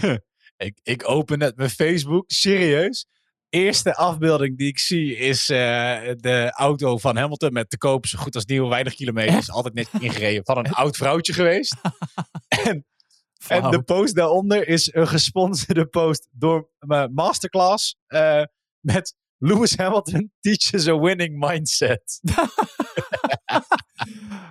ik, ik open net mijn Facebook, serieus. Eerste afbeelding die ik zie is eh, de auto van Hamilton met te koop, zo goed als nieuw, weinig kilometers. Altijd net ingereden. Van een oud vrouwtje geweest. en, en de post daaronder is een gesponsorde post door mijn masterclass uh, met Lewis Hamilton teaches a winning mindset.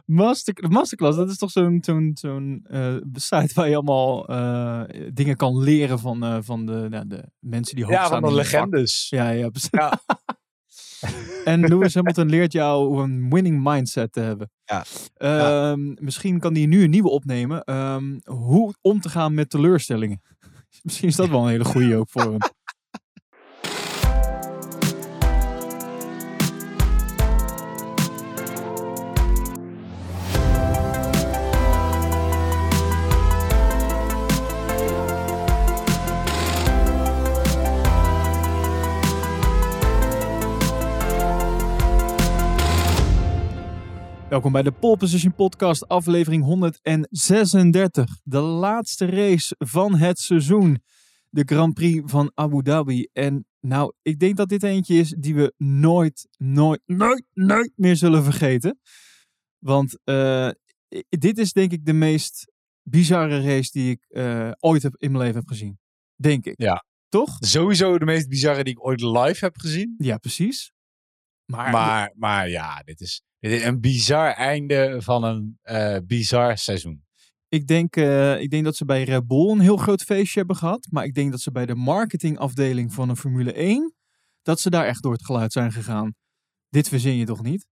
Master, masterclass, dat is toch zo'n zo'n zo'n uh, site waar je allemaal uh, dingen kan leren van, uh, van de, nou, de mensen die hoog ja, staan. Ja, van de legendes. Ja, ja, precies. Ja. en Lewis Hamilton leert jou een winning mindset te hebben. Ja. Ja. Misschien kan hij nu een nieuwe opnemen. Um, hoe om te gaan met teleurstellingen. Misschien is dat wel een hele goede ook voor hem. Welkom bij de Pole Position Podcast, aflevering 136. De laatste race van het seizoen. De Grand Prix van Abu Dhabi. En nou, ik denk dat dit eentje is die we nooit, nooit, nooit, nooit meer zullen vergeten. Want uh, dit is denk ik de meest bizarre race die ik uh, ooit heb in mijn leven heb gezien. Denk ik. Ja. Toch? Sowieso de meest bizarre die ik ooit live heb gezien. Ja, precies. Maar, maar, maar ja, dit is, dit is een bizar einde van een uh, bizar seizoen. Ik denk, uh, ik denk dat ze bij Red Bull een heel groot feestje hebben gehad. Maar ik denk dat ze bij de marketingafdeling van een Formule 1, dat ze daar echt door het geluid zijn gegaan. Dit verzin je toch niet?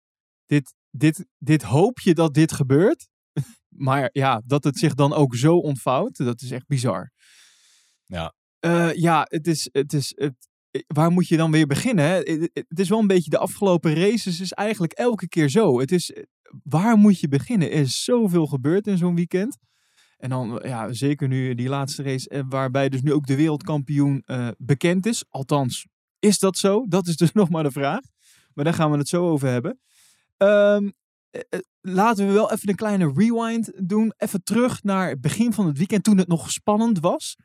Dit, dit, dit hoop je dat dit gebeurt. maar ja, dat het zich dan ook zo ontvouwt, dat is echt bizar. Ja. Uh, ja, het is, het is, het, waar moet je dan weer beginnen? Het is wel een beetje de afgelopen races is eigenlijk elke keer zo. Het is, waar moet je beginnen? Er is zoveel gebeurd in zo'n weekend. En dan, ja, zeker nu die laatste race, waarbij dus nu ook de wereldkampioen bekend is. Althans, is dat zo? Dat is dus nog maar de vraag. Maar daar gaan we het zo over hebben. Um, laten we wel even een kleine rewind doen. Even terug naar het begin van het weekend, toen het nog spannend was.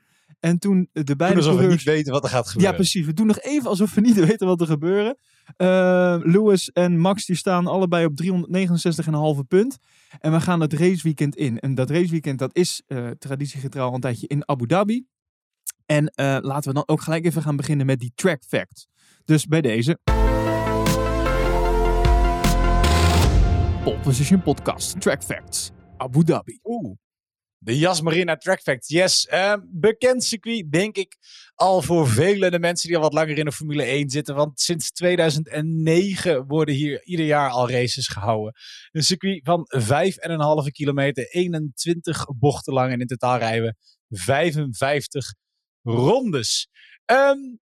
En toen de beide alsof coureurs... we niet weten wat er gaat gebeuren. Ja, precies. We doen nog even alsof we niet weten wat er gebeuren. Uh, Lewis en Max die staan allebei op 369,5 punt. En we gaan het raceweekend in. En dat raceweekend dat is uh, traditiegetrouw een tijdje in Abu Dhabi. En uh, laten we dan ook gelijk even gaan beginnen met die track facts. Dus bij deze... Pole Position Podcast, Track Facts, Abu Dhabi. Oeh. De Jas Marina Track Facts. Yes, uh, bekend circuit, denk ik, al voor vele de mensen die al wat langer in de Formule 1 zitten. Want sinds 2009 worden hier ieder jaar al races gehouden. Een circuit van 5,5 kilometer, 21 bochten lang. En in totaal rijden we 55 rondes. Um,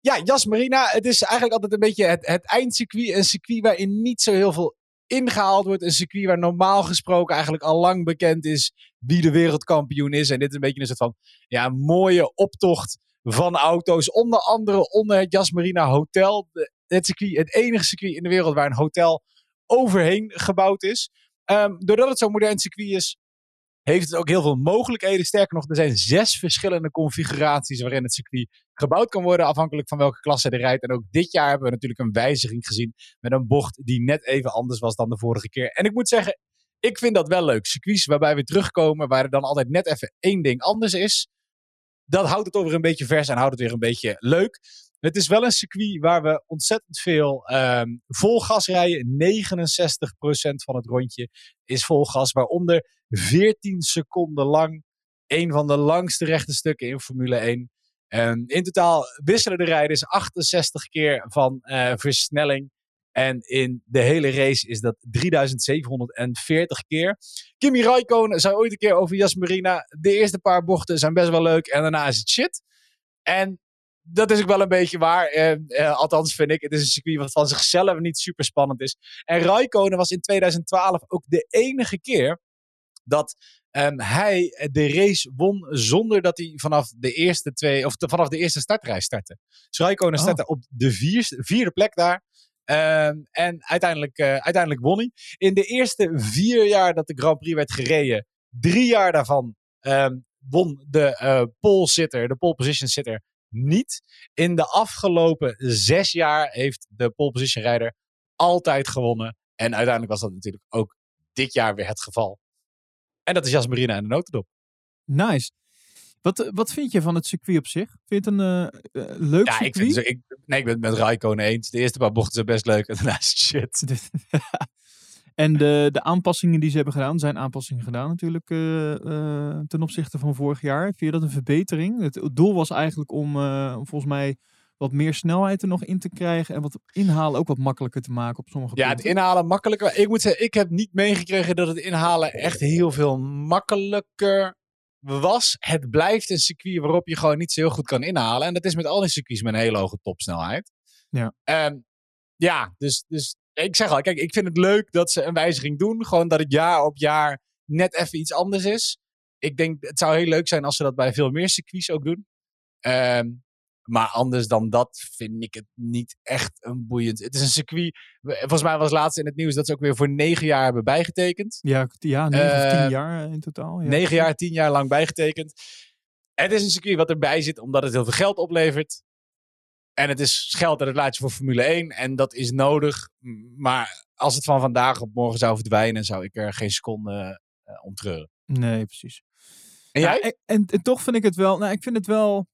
ja, Jas Marina, het is eigenlijk altijd een beetje het, het eindcircuit. Een circuit waarin niet zo heel veel ingehaald wordt. Een circuit waar normaal gesproken eigenlijk al lang bekend is wie de wereldkampioen is. En dit is een beetje een soort van ja, mooie optocht van auto's. Onder andere onder het Jasmarina Hotel. Het, circuit, het enige circuit in de wereld waar een hotel overheen gebouwd is. Um, doordat het zo'n modern circuit is, heeft het ook heel veel mogelijkheden. Sterker nog, er zijn zes verschillende configuraties waarin het circuit gebouwd kan worden, afhankelijk van welke klasse er rijdt. En ook dit jaar hebben we natuurlijk een wijziging gezien met een bocht die net even anders was dan de vorige keer. En ik moet zeggen, ik vind dat wel leuk. Circuits waarbij we terugkomen, waar er dan altijd net even één ding anders is. Dat houdt het over een beetje vers en houdt het weer een beetje leuk. Het is wel een circuit waar we ontzettend veel um, vol gas rijden. 69% van het rondje is vol gas, waaronder 14 seconden lang. Een van de langste rechte stukken in Formule 1. Um, in totaal wisselen de rijders 68 keer van uh, versnelling. En in de hele race is dat 3740 keer. Kimi Raikkonen zei ooit een keer over Jasmarina. De eerste paar bochten zijn best wel leuk en daarna is het shit. En dat is ook wel een beetje waar. Uh, althans vind ik. Het is een circuit wat van zichzelf niet super spannend is. En Raikkonen was in 2012 ook de enige keer dat um, hij de race won zonder dat hij vanaf de eerste twee of vanaf de eerste startrij startte. Raikkonen oh. startte op de vierde, vierde plek daar. Um, en uiteindelijk, uh, uiteindelijk won hij. In de eerste vier jaar dat de Grand Prix werd gereden, drie jaar daarvan um, won de uh, pole sitter, de pole position sitter, niet. In de afgelopen zes jaar heeft de pole position rijder altijd gewonnen. En uiteindelijk was dat natuurlijk ook dit jaar weer het geval. En dat is Jasmarina en de notendop. Nice. Wat, wat vind je van het circuit op zich? Vind je het een uh, leuk ja, circuit? Ik vind, ik, nee, ik ben het met Raikkonen eens. De eerste paar bochten zijn best leuk en daarna is shit. en de, de aanpassingen die ze hebben gedaan, zijn aanpassingen gedaan natuurlijk uh, uh, ten opzichte van vorig jaar. Vind je dat een verbetering? Het doel was eigenlijk om, om volgens mij wat meer snelheid er nog in te krijgen en wat inhalen ook wat makkelijker te maken op sommige ja, punten. Ja, het inhalen makkelijker. Ik moet zeggen, ik heb niet meegekregen dat het inhalen echt heel veel makkelijker was. Het blijft een circuit waarop je gewoon niet zo heel goed kan inhalen. En dat is met al die circuits met een hele hoge topsnelheid. Ja. Um, ja, dus, dus ik zeg al, kijk, ik vind het leuk dat ze een wijziging doen. Gewoon dat het jaar op jaar net even iets anders is. Ik denk, het zou heel leuk zijn als ze dat bij veel meer circuits ook doen. Um, maar anders dan dat vind ik het niet echt een boeiend. Het is een circuit. Volgens mij was laatst in het nieuws dat ze ook weer voor negen jaar hebben bijgetekend. Ja, ja negen of tien jaar in totaal. Ja. Negen jaar, tien jaar lang bijgetekend. Het is een circuit wat erbij zit omdat het heel veel geld oplevert. En het is geld dat het laatje voor Formule 1. En dat is nodig. Maar als het van vandaag op morgen zou verdwijnen, zou ik er geen seconde uh, om treuren. Nee, precies. En jij? En, en, en, toch vind ik het wel. Nou, ik vind het wel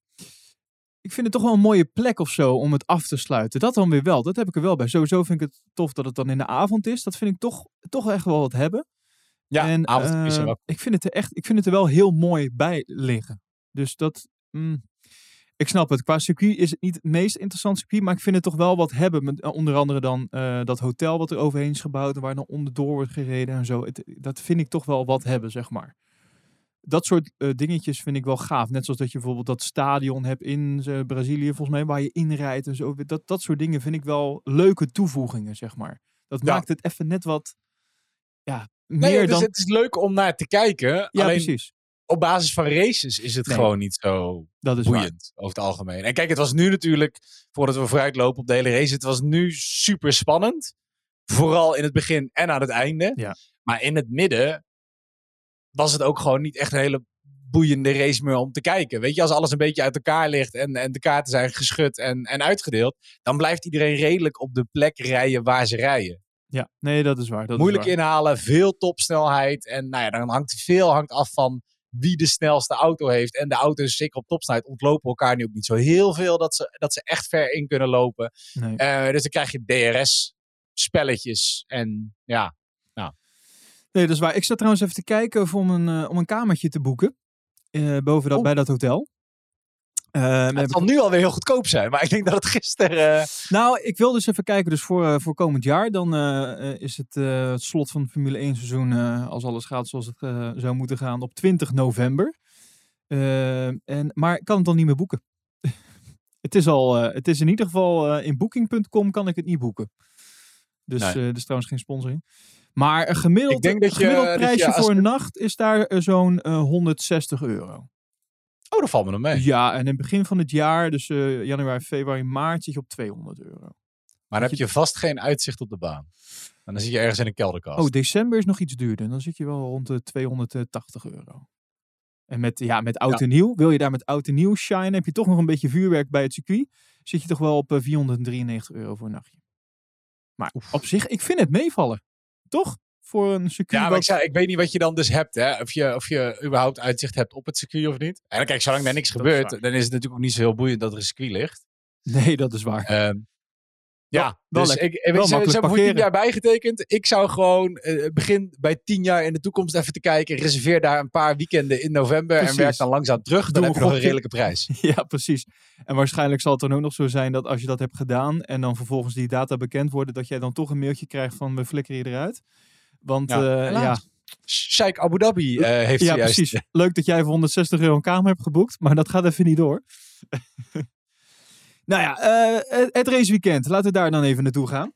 ik vind het toch wel een mooie plek of zo om het af te sluiten. Dat dan weer wel. Dat heb ik er wel bij. Sowieso vind ik het tof dat het dan in de avond is. Dat vind ik toch, toch echt wel wat hebben. Ja, en, avond is er uh, ook. Ik vind, het er echt, ik vind het er wel heel mooi bij liggen. Dus dat... Mm, ik snap het. Qua circuit is het niet het meest interessante circuit. Maar ik vind het toch wel wat hebben. Met, onder andere dan uh, dat hotel wat er overheen is gebouwd. En waar dan onderdoor wordt gereden en zo. Het, dat vind ik toch wel wat hebben, zeg maar dat soort uh, dingetjes vind ik wel gaaf. Net zoals dat je bijvoorbeeld dat stadion hebt in uh, Brazilië, volgens mij, waar je inrijdt en zo. Dat, dat soort dingen vind ik wel leuke toevoegingen, zeg maar. Dat Ja. maakt het even net wat, ja, meer Nee, dus dan... het is leuk om naar te kijken. ja, alleen precies. op basis van races is het Nee. gewoon niet zo Dat is waar. boeiend over het algemeen. En kijk, het was nu natuurlijk, voordat we vooruitlopen op de hele race, het was nu super spannend. Vooral in het begin en aan het einde. Ja. Maar in het midden was het ook gewoon niet echt een hele boeiende race meer om te kijken. Weet je, als alles een beetje uit elkaar ligt en, en de kaarten zijn geschud en, en uitgedeeld, dan blijft iedereen redelijk op de plek rijden waar ze rijden. Ja, nee, dat is waar. Dat Moeilijk is waar. inhalen, veel topsnelheid. En nou ja, dan hangt veel hangt af van wie de snelste auto heeft. En de auto's, zeker op topsnelheid, ontlopen elkaar nu ook niet zo heel veel dat ze, dat ze echt ver in kunnen lopen. Nee. Eh, dus dan krijg je DRS-spelletjes. En ja, nee, dat is waar. Ik zat trouwens even te kijken of om een, eh, om een kamertje te boeken. eh, boven dat, Oh. bij dat hotel. Eh, het hebben- zal nu alweer heel goedkoop zijn. Maar ik denk dat het gisteren... Nou, ik wil dus even kijken. Dus voor, voor komend jaar, dan is het, het slot van het Formule 1 seizoen, als alles gaat zoals het zou moeten gaan, op 20 november. En, maar ik kan het dan niet meer boeken. het, is al, het is in ieder geval in booking.com kan ik het niet boeken. Dus Nee. dat is trouwens geen sponsoring. Maar een gemiddeld, Ik denk dat je- gemiddeld dat je prijsje voor een nacht is daar eh, zo'n eh, 160 euro. Oh, dat valt me nog mee. Ja, en in het begin van het jaar, dus eh, januari, februari, maart, zit je op 200 euro. Maar dan heb je vast geen uitzicht op de baan. En dan zit je ergens in een kelderkast. Oh, december is nog iets duurder. Dan zit je wel rond de 280 euro. En met, ja, met oud Ja. en nieuw, wil je daar met oud en nieuw shine, heb je toch nog een beetje vuurwerk bij het circuit, zit je toch wel op eh, 493 euro voor een nachtje. Maar op zich, ik vind het meevallen. Toch? Voor een circuit Ja, maar ik, zei, ik weet niet wat je dan dus hebt. Hè? Of, je, of je überhaupt uitzicht hebt op het circuit of niet. En dan kijk, zolang er niks Dat gebeurt, dan is het natuurlijk ook niet zo heel boeiend dat er een circuit ligt. Nee, dat is waar. Ehm, ja, wel dus ik, ik, Wel ze, ze hebben voor tien jaar bijgetekend. Ik zou gewoon eh, begin bij tien jaar in de toekomst even te kijken. Reserveer daar een paar weekenden in november Precies. en werk dan langzaam terug. Doe Dan een heb je nog een redelijke prijs. Ja, precies. En waarschijnlijk zal het dan ook nog zo zijn dat als je dat hebt gedaan en dan vervolgens die data bekend worden, dat jij dan toch een mailtje krijgt van we flikkeren je eruit. Want Ja, ja, Sheikh Abu Dhabi eh, heeft ja precies. Leuk dat jij voor 160 euro een kamer hebt geboekt, maar dat gaat even niet door. nou ja, eh, het, raceweekend. Laten we daar dan even naartoe gaan.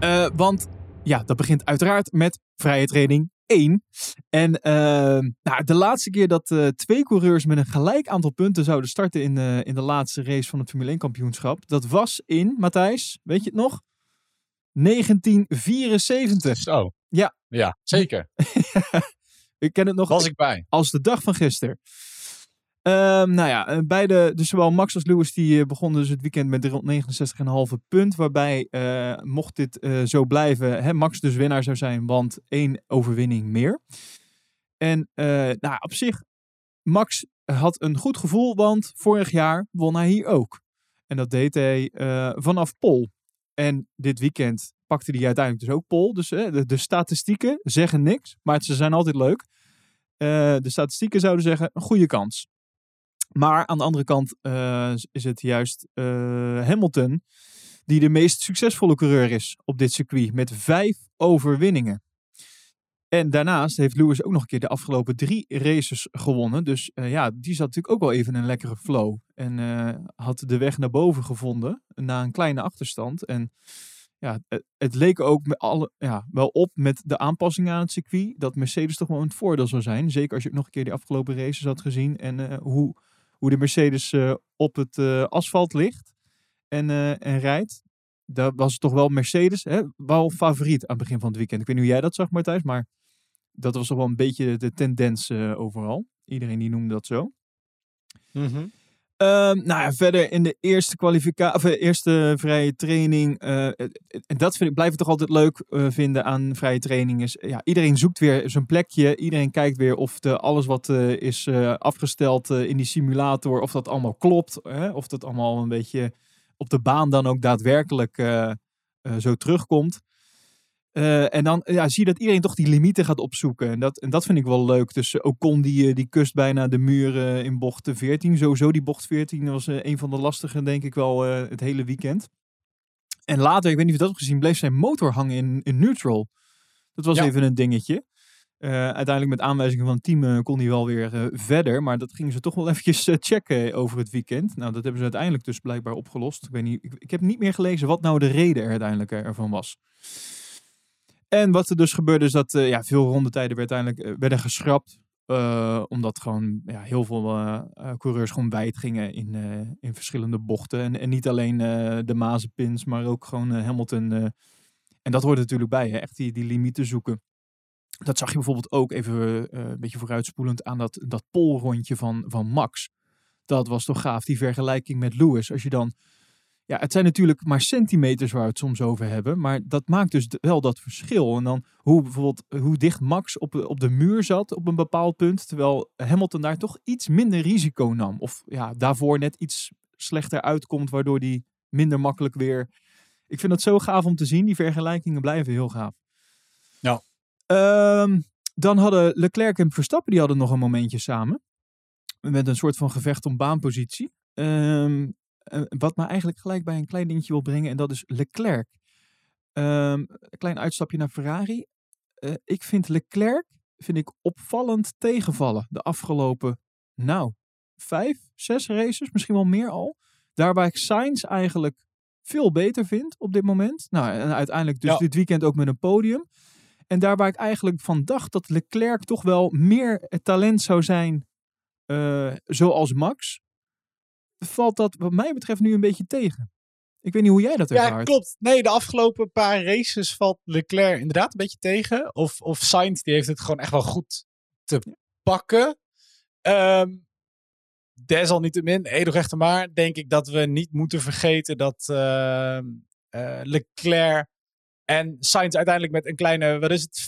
Eh, want ja, dat begint uiteraard met vrije training 1. En eh, nou, de laatste keer dat eh, twee coureurs met een gelijk aantal punten zouden starten in, in de laatste race van het Formule 1 kampioenschap, dat was in, Matthijs, weet je het nog? 1974. Zo. Ja. Ja, zeker. Ik ken het nog Was ik bij. als de dag van gisteren. Ehm, nou ja, eh, beide, dus zowel Max als Lewis, die eh, begonnen dus het weekend met 369,5 punt. Waarbij, eh, mocht dit zo blijven, hè, Max dus winnaar zou zijn, want één overwinning meer. En nou, op zich, Max had een goed gevoel, want vorig jaar won hij hier ook. En dat deed hij vanaf Pol. En dit weekend pakte hij uiteindelijk dus ook Pol. Dus de, de statistieken zeggen niks, maar ze zijn altijd leuk. De statistieken zouden zeggen een goede kans. Maar aan de andere kant eh, is het juist eh, Hamilton die de meest succesvolle coureur is op dit circuit met vijf overwinningen. En daarnaast heeft Lewis ook nog een keer de afgelopen drie races gewonnen. Dus eh, ja, die zat natuurlijk ook wel even in een lekkere flow. En had de weg naar boven gevonden na een kleine achterstand. En ja, het, leek ook met alle, ja, wel op met de aanpassingen aan het circuit. Dat Mercedes toch wel een voordeel zou zijn. Zeker als je ook nog een keer die afgelopen races had gezien. En hoe, hoe de Mercedes eh, op het eh, asfalt ligt en, eh, en rijdt. Daar was toch wel Mercedes hè, wel favoriet aan het begin van het weekend. Ik weet niet hoe jij dat zag, Martijs, maar dat was toch wel een beetje de tendens overal. Iedereen die noemde dat zo. Ehm, nou ja, verder in de eerste kwalificatie, of eh, eerste vrije training. eh, en dat vind ik, blijf ik toch altijd leuk eh, vinden aan vrije training. Is, ja, iedereen zoekt weer zijn plekje. Iedereen kijkt weer of de, alles wat eh, is eh, afgesteld eh, in die simulator, of dat allemaal klopt. Hè? Of dat allemaal een beetje op de baan dan ook daadwerkelijk eh, eh, zo terugkomt. Eh, en dan ja, zie je dat iedereen toch die limieten gaat opzoeken. En dat, en dat vind ik wel leuk. Dus uh, Ocon die, eh, die kust bijna de muur eh, in bocht 14. Sowieso die bocht 14 was eh, een van de lastige, denk ik wel, eh, het hele weekend. En later, ik weet niet of je dat hebt gezien, bleef zijn motor hangen in, in neutral. Dat was Ja. even een dingetje. Eh, uiteindelijk met aanwijzingen van het team eh, kon hij wel weer eh, verder. Maar dat gingen ze toch wel eventjes eh, checken over het weekend. Nou, dat hebben ze uiteindelijk dus blijkbaar opgelost. Ik, weet niet, ik, ik heb niet meer gelezen wat nou de reden er uiteindelijk eh, ervan was. En wat er dus gebeurde is dat eh, ja, veel rondetijden werd uiteindelijk, eh, werden geschrapt. eh, omdat gewoon ja, heel veel coureurs gewoon wijd gingen in, in verschillende bochten. En, en niet alleen de Mazepins, maar ook gewoon Hamilton. en dat hoort natuurlijk bij, hè? echt die, die limieten zoeken. Dat zag je bijvoorbeeld ook even een beetje vooruitspoelend aan dat, dat polrondje van, van Max. Dat was toch gaaf, die vergelijking met Lewis. Als je dan ja, het zijn natuurlijk maar centimeters waar we het soms over hebben. Maar dat maakt dus wel dat verschil. En dan hoe bijvoorbeeld hoe dicht Max op, op de muur zat op een bepaald punt. Terwijl Hamilton daar toch iets minder risico nam. Of ja, daarvoor net iets slechter uitkomt. Waardoor die minder makkelijk weer. Ik vind dat zo gaaf om te zien. Die vergelijkingen blijven heel gaaf. Ja. Ehm, dan hadden Leclerc en Verstappen die hadden nog een momentje samen. Met een soort van gevecht om baanpositie. Ehm, eh, wat me eigenlijk gelijk bij een klein dingetje wil brengen. En dat is Leclerc. Ehm, een klein uitstapje naar Ferrari. Eh, ik vind Leclerc vind ik opvallend tegenvallen de afgelopen, nou, vijf, zes races, misschien wel meer al. Daar waar ik Sainz eigenlijk veel beter vind op dit moment. Nou, en uiteindelijk dus Ja. dit weekend ook met een podium. En daar waar ik eigenlijk van dacht dat Leclerc toch wel meer het talent zou zijn, eh, zoals Max, valt dat wat mij betreft nu een beetje tegen. Ik weet niet hoe jij dat Ja, ervaart. klopt. Nee, de afgelopen paar races valt Leclerc inderdaad een beetje tegen. Of, of Sainz, die heeft het gewoon echt wel goed te pakken. Ehm desalniettemin, Edelrechter maar, denk ik dat we niet moeten vergeten dat ehm, eh, Leclerc en Sainz uiteindelijk met een kleine, wat is het,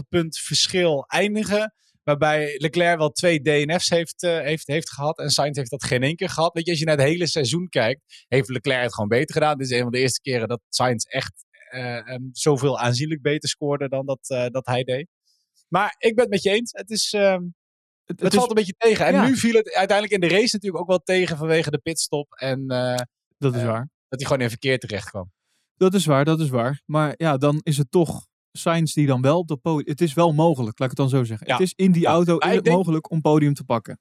15,5 punt verschil eindigen. Waarbij Leclerc wel twee DNF's heeft, eh, heeft, heeft gehad. En Sainz heeft dat geen één keer gehad. Weet je, als je naar het hele seizoen kijkt, heeft Leclerc het gewoon beter gedaan. Dit is een van de eerste keren dat Sainz echt eh, em, zoveel aanzienlijk beter scoorde dan dat, eh, dat hij deed. Maar ik ben het met je eens. Het, is, ehm, Het, valt een beetje tegen. En ja. nu viel het uiteindelijk in de race natuurlijk ook wel tegen vanwege de pitstop. En dat is waar. dat hij gewoon in verkeer terecht kwam. Dat is waar, dat is waar. Maar ja, dan is het toch Sainz die dan wel op dat podium... Het is wel mogelijk, laat ik het dan zo zeggen. Ja. Het is in die Ja. auto is het denk- mogelijk om podium te pakken.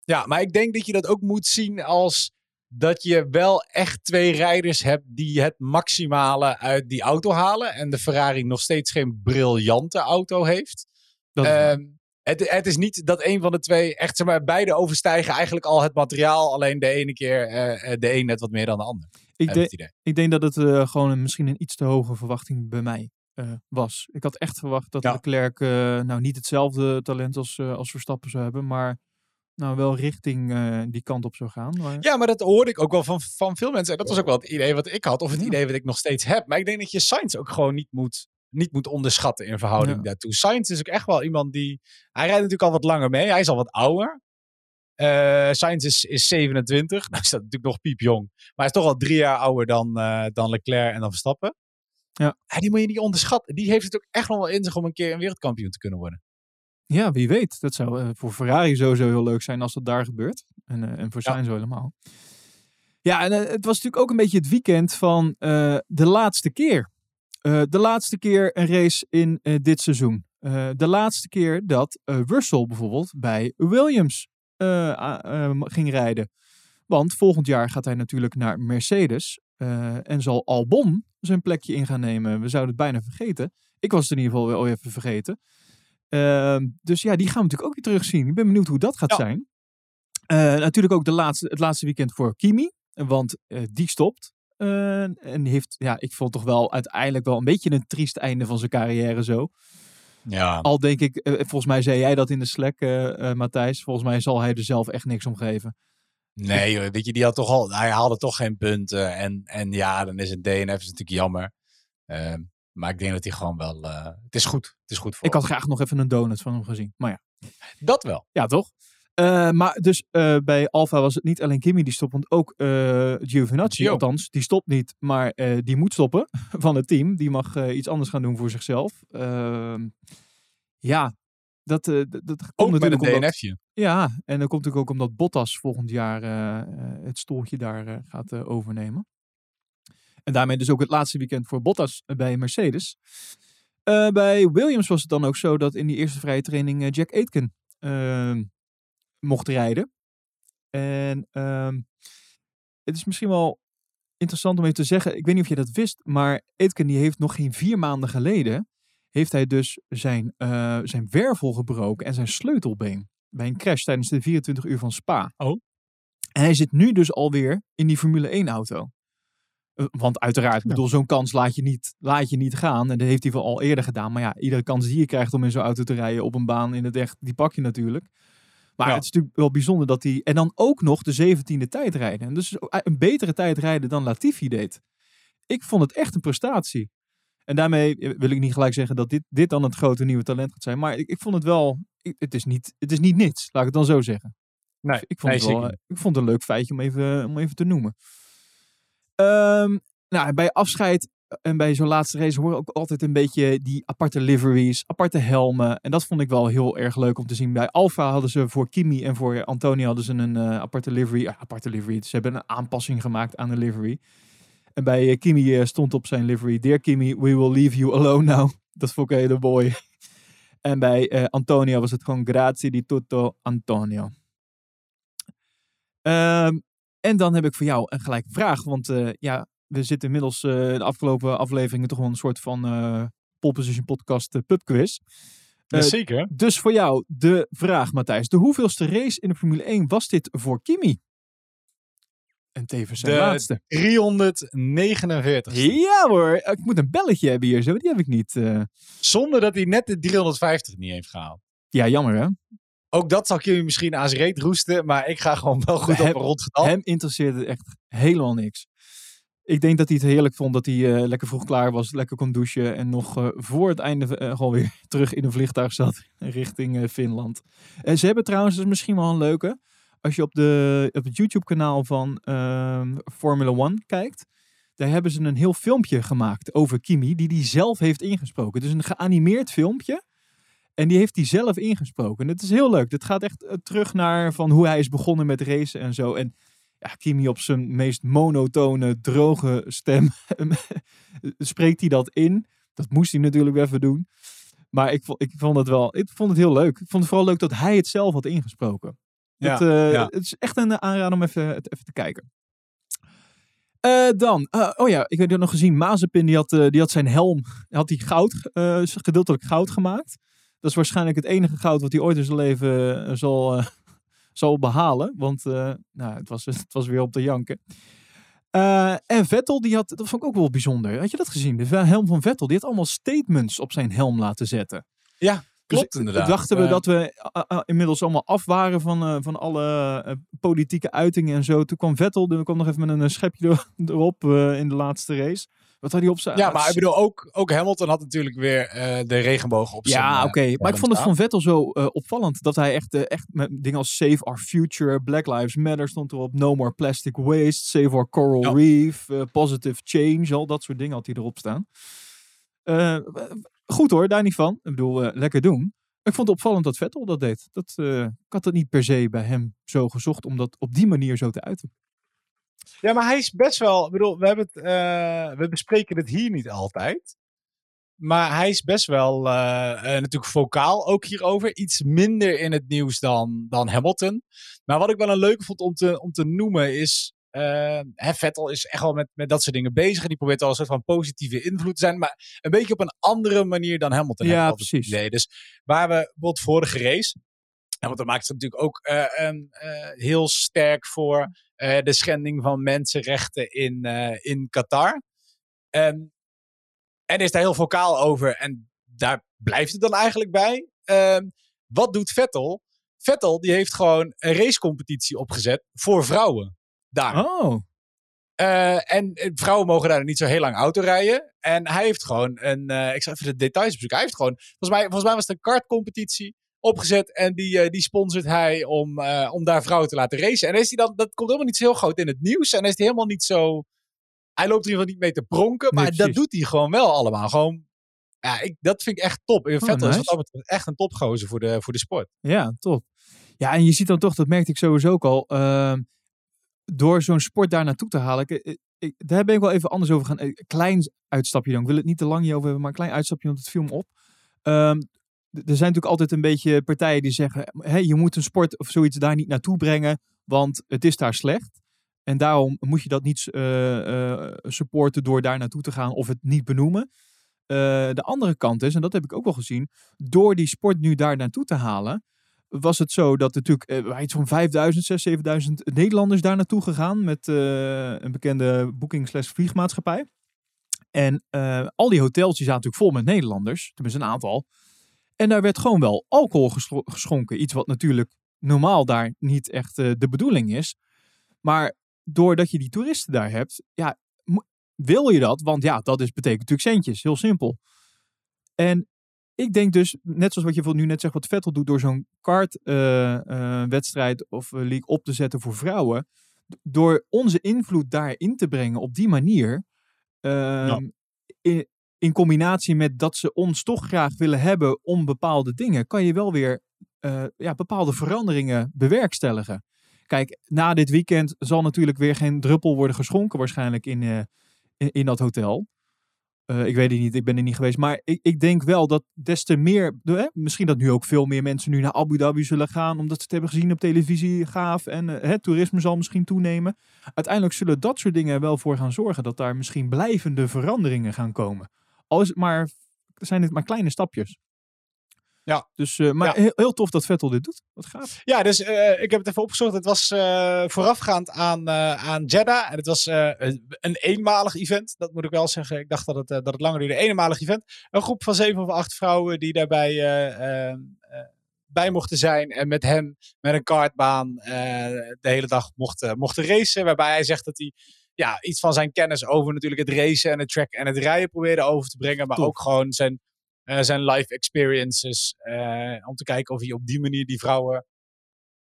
Ja, maar ik denk dat je dat ook moet zien als dat je wel echt twee rijders hebt die het maximale uit die auto halen. En de Ferrari nog steeds geen briljante auto heeft. Dat. Ehm, het, het is niet dat een van de twee echt, zeg maar, beide overstijgen eigenlijk al het materiaal. Alleen de ene keer eh, eh, de een net wat meer dan de ander. ik, denk- ik denk dat het eh, gewoon een, misschien een iets te hoge verwachting bij mij eh, was. Ik had echt verwacht dat Ja. Leclerc eh, nou niet hetzelfde talent als, eh, als Verstappen zou hebben, maar nou wel richting die kant op zou gaan. Maar, Ja, maar dat hoorde ik ook wel van, van veel mensen. En dat was ook wel het idee wat ik had, of het Ja. idee wat ik nog steeds heb. Maar ik denk dat je Sainz ook gewoon niet moet, niet moet onderschatten in verhouding Ja. daartoe. Sainz is ook echt wel iemand die... Hij rijdt natuurlijk al wat langer mee. Hij is al wat ouder. Eh Sainz is, is 27. Nou is dat natuurlijk nog piepjong. Maar hij is toch al drie jaar ouder dan, dan Leclerc en dan Verstappen. Ja. die moet je niet onderschatten. Die heeft het ook echt nog wel in zich om een keer een wereldkampioen te kunnen worden. Ja, wie weet. Dat zou eh, voor Ferrari sowieso heel leuk zijn als dat daar gebeurt. En, eh, en voor Ja. Sainz zo helemaal. Ja, en eh, het was natuurlijk ook een beetje het weekend van de laatste keer. De laatste keer een race in dit seizoen. De laatste keer dat Russell bijvoorbeeld bij Williams eh, a- eh, ging rijden. Want volgend jaar gaat hij natuurlijk naar Mercedes. en zal Albon zijn plekje in gaan nemen. We zouden het bijna vergeten. Ik was het in ieder geval wel even vergeten. Ehm, dus ja, die gaan we natuurlijk ook weer terugzien. Ik ben benieuwd hoe dat gaat Ja. zijn. Eh, natuurlijk ook de laatste, het laatste weekend voor Kimi. Want eh, die stopt. Eh, en heeft, ja, ik vond toch wel uiteindelijk wel een beetje een triest einde van zijn carrière zo. Ja. Al denk ik, volgens mij zei jij dat in de Slack, Matthijs. Volgens mij zal hij er zelf echt niks om geven. Nee, weet je, die had toch al, hij haalde toch geen punten. En, en ja, dan is een DNF is natuurlijk jammer. Ehm, maar ik denk dat hij gewoon wel. eh, het is goed. Het is goed voor Ik had hem. graag nog even een donut van hem gezien. Maar ja, Dat wel. ja toch? Eh, maar dus eh, bij Alfa was het niet alleen Kimi die stopt, want ook Giovinazzi, Gio. althans, die stopt niet, maar die moet stoppen van het team. Die mag iets anders gaan doen voor zichzelf. Ehm, ja, dat, eh, dat, komt met een natuurlijk DNF'je. Ja, en dat komt natuurlijk ook omdat Bottas volgend jaar eh, eh, het stoeltje daar gaat overnemen. En daarmee dus ook het laatste weekend voor Bottas bij Mercedes. Bij Williams was het dan ook zo dat in die eerste vrije training Jack Aitken ehm, mocht rijden. En ehm, het is misschien wel interessant om even te zeggen, ik weet niet of je dat wist, maar Aitken die heeft nog geen vier maanden geleden, heeft hij dus zijn, eh, zijn wervel gebroken en zijn sleutelbeen bij een crash tijdens de 24 uur van Spa. Oh. En hij zit nu dus alweer in die Formule 1 auto. Eh, Want uiteraard, Ja. bedoel, zo'n kans laat je, niet, laat je niet gaan. En dat heeft hij wel al eerder gedaan. Maar ja, iedere kans die je krijgt om in zo'n auto te rijden op een baan in het echt, die pak je natuurlijk. Maar Ja. het is natuurlijk wel bijzonder dat hij... En dan ook nog de 17e tijd rijden. En dus een betere tijd rijden dan Latifi deed. Ik vond het echt een prestatie. En daarmee wil ik niet gelijk zeggen dat dit, dit dan het grote nieuwe talent gaat zijn. Maar ik, ik vond het wel... ik- het, is niet, het is niet niets, laat ik het dan zo zeggen. Nee, Ik vond, nee, het, wel, eh, ik vond het een leuk feitje om even, om even te noemen. Ehm, nou, bij afscheid en bij zo'n laatste race horen ook altijd een beetje die aparte liveries, aparte helmen. En dat vond ik wel heel erg leuk om te zien. Bij Alfa hadden ze voor Kimi en voor Antonio hadden ze een eh, aparte livery. Aparte livery. Ze hebben een aanpassing gemaakt aan de livery. En bij eh, Kimi eh, stond op zijn livery: Dear Kimi, we will leave you alone now. Dat vond ik een hele mooi. En bij eh, Antonio was het gewoon grazie di tutto Antonio. Ehm, en dan heb ik voor jou een gelijke vraag. Want ja, we zitten inmiddels de afgelopen afleveringen toch wel een soort van eh pole position podcast pubquiz. Zeker. Dus voor jou de vraag, Matthijs. De hoeveelste race in de Formule 1 was dit voor Kimi? En tevens zijn De laatste. 349. Ja hoor, ik moet een belletje hebben hier zo. Die heb ik niet. eh. Zonder dat hij net de 350 niet heeft gehaald. Ja, jammer hè. Ook dat zal ik jullie misschien aan zijn reet roesten. Maar ik ga gewoon wel goed Hem- op een rond getal. Hem interesseerde het echt helemaal niks. Ik denk dat hij het heerlijk vond dat hij eh, lekker vroeg klaar was, lekker kon douchen en nog eh, voor het einde gewoon weer terug in een vliegtuig zat richting Finland. En ze hebben trouwens, is misschien wel een leuke, als je op, de, op het YouTube kanaal van ehm, Formula One kijkt, daar hebben ze een heel filmpje gemaakt over Kimi, die hij zelf heeft ingesproken. Dus een geanimeerd filmpje. En die heeft hij zelf ingesproken. En het is heel leuk. Het gaat echt eh, terug naar van hoe hij is begonnen met racen en zo. En ja, Kimi op zijn meest monotone, droge stem spreekt hij dat in. Dat moest hij natuurlijk even doen. Maar ik ik vond het wel, ik vond het heel leuk. Ik vond het vooral leuk dat hij het zelf had ingesproken. Ja, het, eh, ja. het is echt een aanrader om even, even te kijken. Eh, dan, eh, oh ja, ik heb het nog gezien. Mazepin die had, eh, die had zijn helm, had hij goud, eh, gedeeltelijk goud gemaakt. Dat is waarschijnlijk het enige goud wat hij ooit in zijn leven eh, zal, eh, zal behalen. Want eh, nou, het, was, het was weer op de janken. En Vettel, die had, dat vond ik ook wel bijzonder. Had je dat gezien? De helm van Vettel, die had allemaal statements op zijn helm laten zetten. Ja, klopt dus, inderdaad. Dachten we dat we inmiddels allemaal af waren van, van alle politieke uitingen en zo. Toen kwam Vettel, toen kwam nog even met een schepje erop in de laatste race. Wat had hij op zijn... Ja, maar ik bedoel, ook, ook Hamilton had natuurlijk weer uh, de regenboog op zijn... Ja, oké. maar ik vond het van Vettel zo uh, opvallend. Dat hij echt, echt met dingen als Save Our Future, Black Lives Matter stond erop. No More Plastic Waste, Save Our Coral ja. Reef, Positive Change. Al dat soort dingen had hij erop staan. Goed hoor, daar niet van. Ik bedoel, lekker doen. Ik vond het opvallend dat Vettel dat deed. Dat, ik had het niet per se bij hem zo gezocht om dat op die manier zo te uiten. Ja, maar hij is best wel. Ik bedoel, we, hebben het, uh, we bespreken het hier niet altijd. Maar hij is best wel uh, uh, natuurlijk vocaal ook hierover. Iets minder in het nieuws dan, dan Hamilton. Maar wat ik wel een leuke vond om te, om te noemen is. Hè, Vettel is echt wel met, met dat soort dingen bezig. En die probeert al een soort van positieve invloed te zijn. Maar een beetje op een andere manier dan Hamilton. Ja, precies. Dus waar we bijvoorbeeld vorige race. Want dan maakt het natuurlijk ook heel sterk voor uh, de schending van mensenrechten in, in Qatar. Um, en is daar heel vocaal over. En daar blijft het dan eigenlijk bij. Um, wat doet Vettel? Vettel die heeft gewoon een racecompetitie opgezet voor vrouwen. Daar. Oh. Uh, en vrouwen mogen daar niet zo heel lang auto rijden. En hij heeft gewoon een. ik zal even de details bezoeken. Hij heeft gewoon. Volgens mij, volgens mij was het een kartcompetitie opgezet. En die, uh, die sponsort hij om, om daar vrouwen te laten racen. En is hij dan, dat komt helemaal niet zo heel groot in het nieuws. En is hij helemaal niet zo. Hij loopt er in ieder geval niet mee te pronken. Maar dat doet hij gewoon wel allemaal. Gewoon, ja, ik, dat vind ik echt top. In oh, Vettel nice. is wat echt een topgozer voor de, voor de sport. Ja, top. Ja, en je ziet dan toch, dat merkte ik sowieso ook al. Door zo'n sport daar naartoe te halen. Ik, daar ben ik wel even anders over gaan. Klein uitstapje dan. Ik wil het niet te lang hierover hebben, maar een klein uitstapje, want het viel op. Um, er zijn natuurlijk altijd een beetje partijen die zeggen: hey, je moet een sport of zoiets daar niet naartoe brengen, want het is daar slecht. En daarom moet je dat niet uh, uh, supporten door daar naartoe te gaan of het niet benoemen. De andere kant is, en dat heb ik ook wel gezien, door die sport nu daar naartoe te halen, was het zo dat natuurlijk uh, iets van 5000, 6, 7000 Nederlanders daar naartoe gegaan met een bekende boeking slash vliegmaatschappij. En al die hotels die zaten natuurlijk vol met Nederlanders, tenminste een aantal. En daar werd gewoon wel alcohol geschonken. Iets wat natuurlijk normaal daar niet echt de bedoeling is. Maar doordat je die toeristen daar hebt, ja, wil je dat? Want ja, dat is, betekent natuurlijk centjes. Heel simpel. En ik denk dus, net zoals wat je nu net zegt, wat Vettel doet door zo'n kartwedstrijd uh, uh, of league op te zetten voor vrouwen. Door onze invloed daarin te brengen op die manier. Ja. Ehm, in combinatie met dat ze ons toch graag willen hebben om bepaalde dingen, kan je wel weer ja, bepaalde veranderingen bewerkstelligen. Kijk, na dit weekend zal natuurlijk weer geen druppel worden geschonken, waarschijnlijk in, in, in, dat hotel. Uh, ik weet het niet, ik ben er niet geweest. Maar ik, ik denk wel dat des te meer, misschien dat nu ook veel meer mensen nu naar Abu Dhabi zullen gaan, omdat ze het hebben gezien op televisie, gaaf. En het toerisme zal misschien toenemen. Uiteindelijk zullen dat soort dingen wel voor gaan zorgen dat daar misschien blijvende veranderingen gaan komen. Al is het maar, zijn het maar kleine stapjes. Ja. Dus, uh, maar Heel, heel, tof dat Vettel dit doet. Wat gaat. Ja, dus uh, ik heb het even opgezocht. Het was uh, voorafgaand aan, aan Jeddah. En het was een eenmalig event. Dat moet ik wel zeggen. Ik dacht dat het, dat het langer duurde. Een eenmalig event. Een groep van zeven of acht vrouwen die daarbij bij mochten zijn. En met hem met een kartbaan de hele dag mochten, mochten racen. Waarbij hij zegt dat hij ja, iets van zijn kennis over natuurlijk het racen en het track en het rijden probeerde over te brengen. Maar ook gewoon zijn, zijn life experiences. Uh, om te kijken of hij op die manier die vrouwen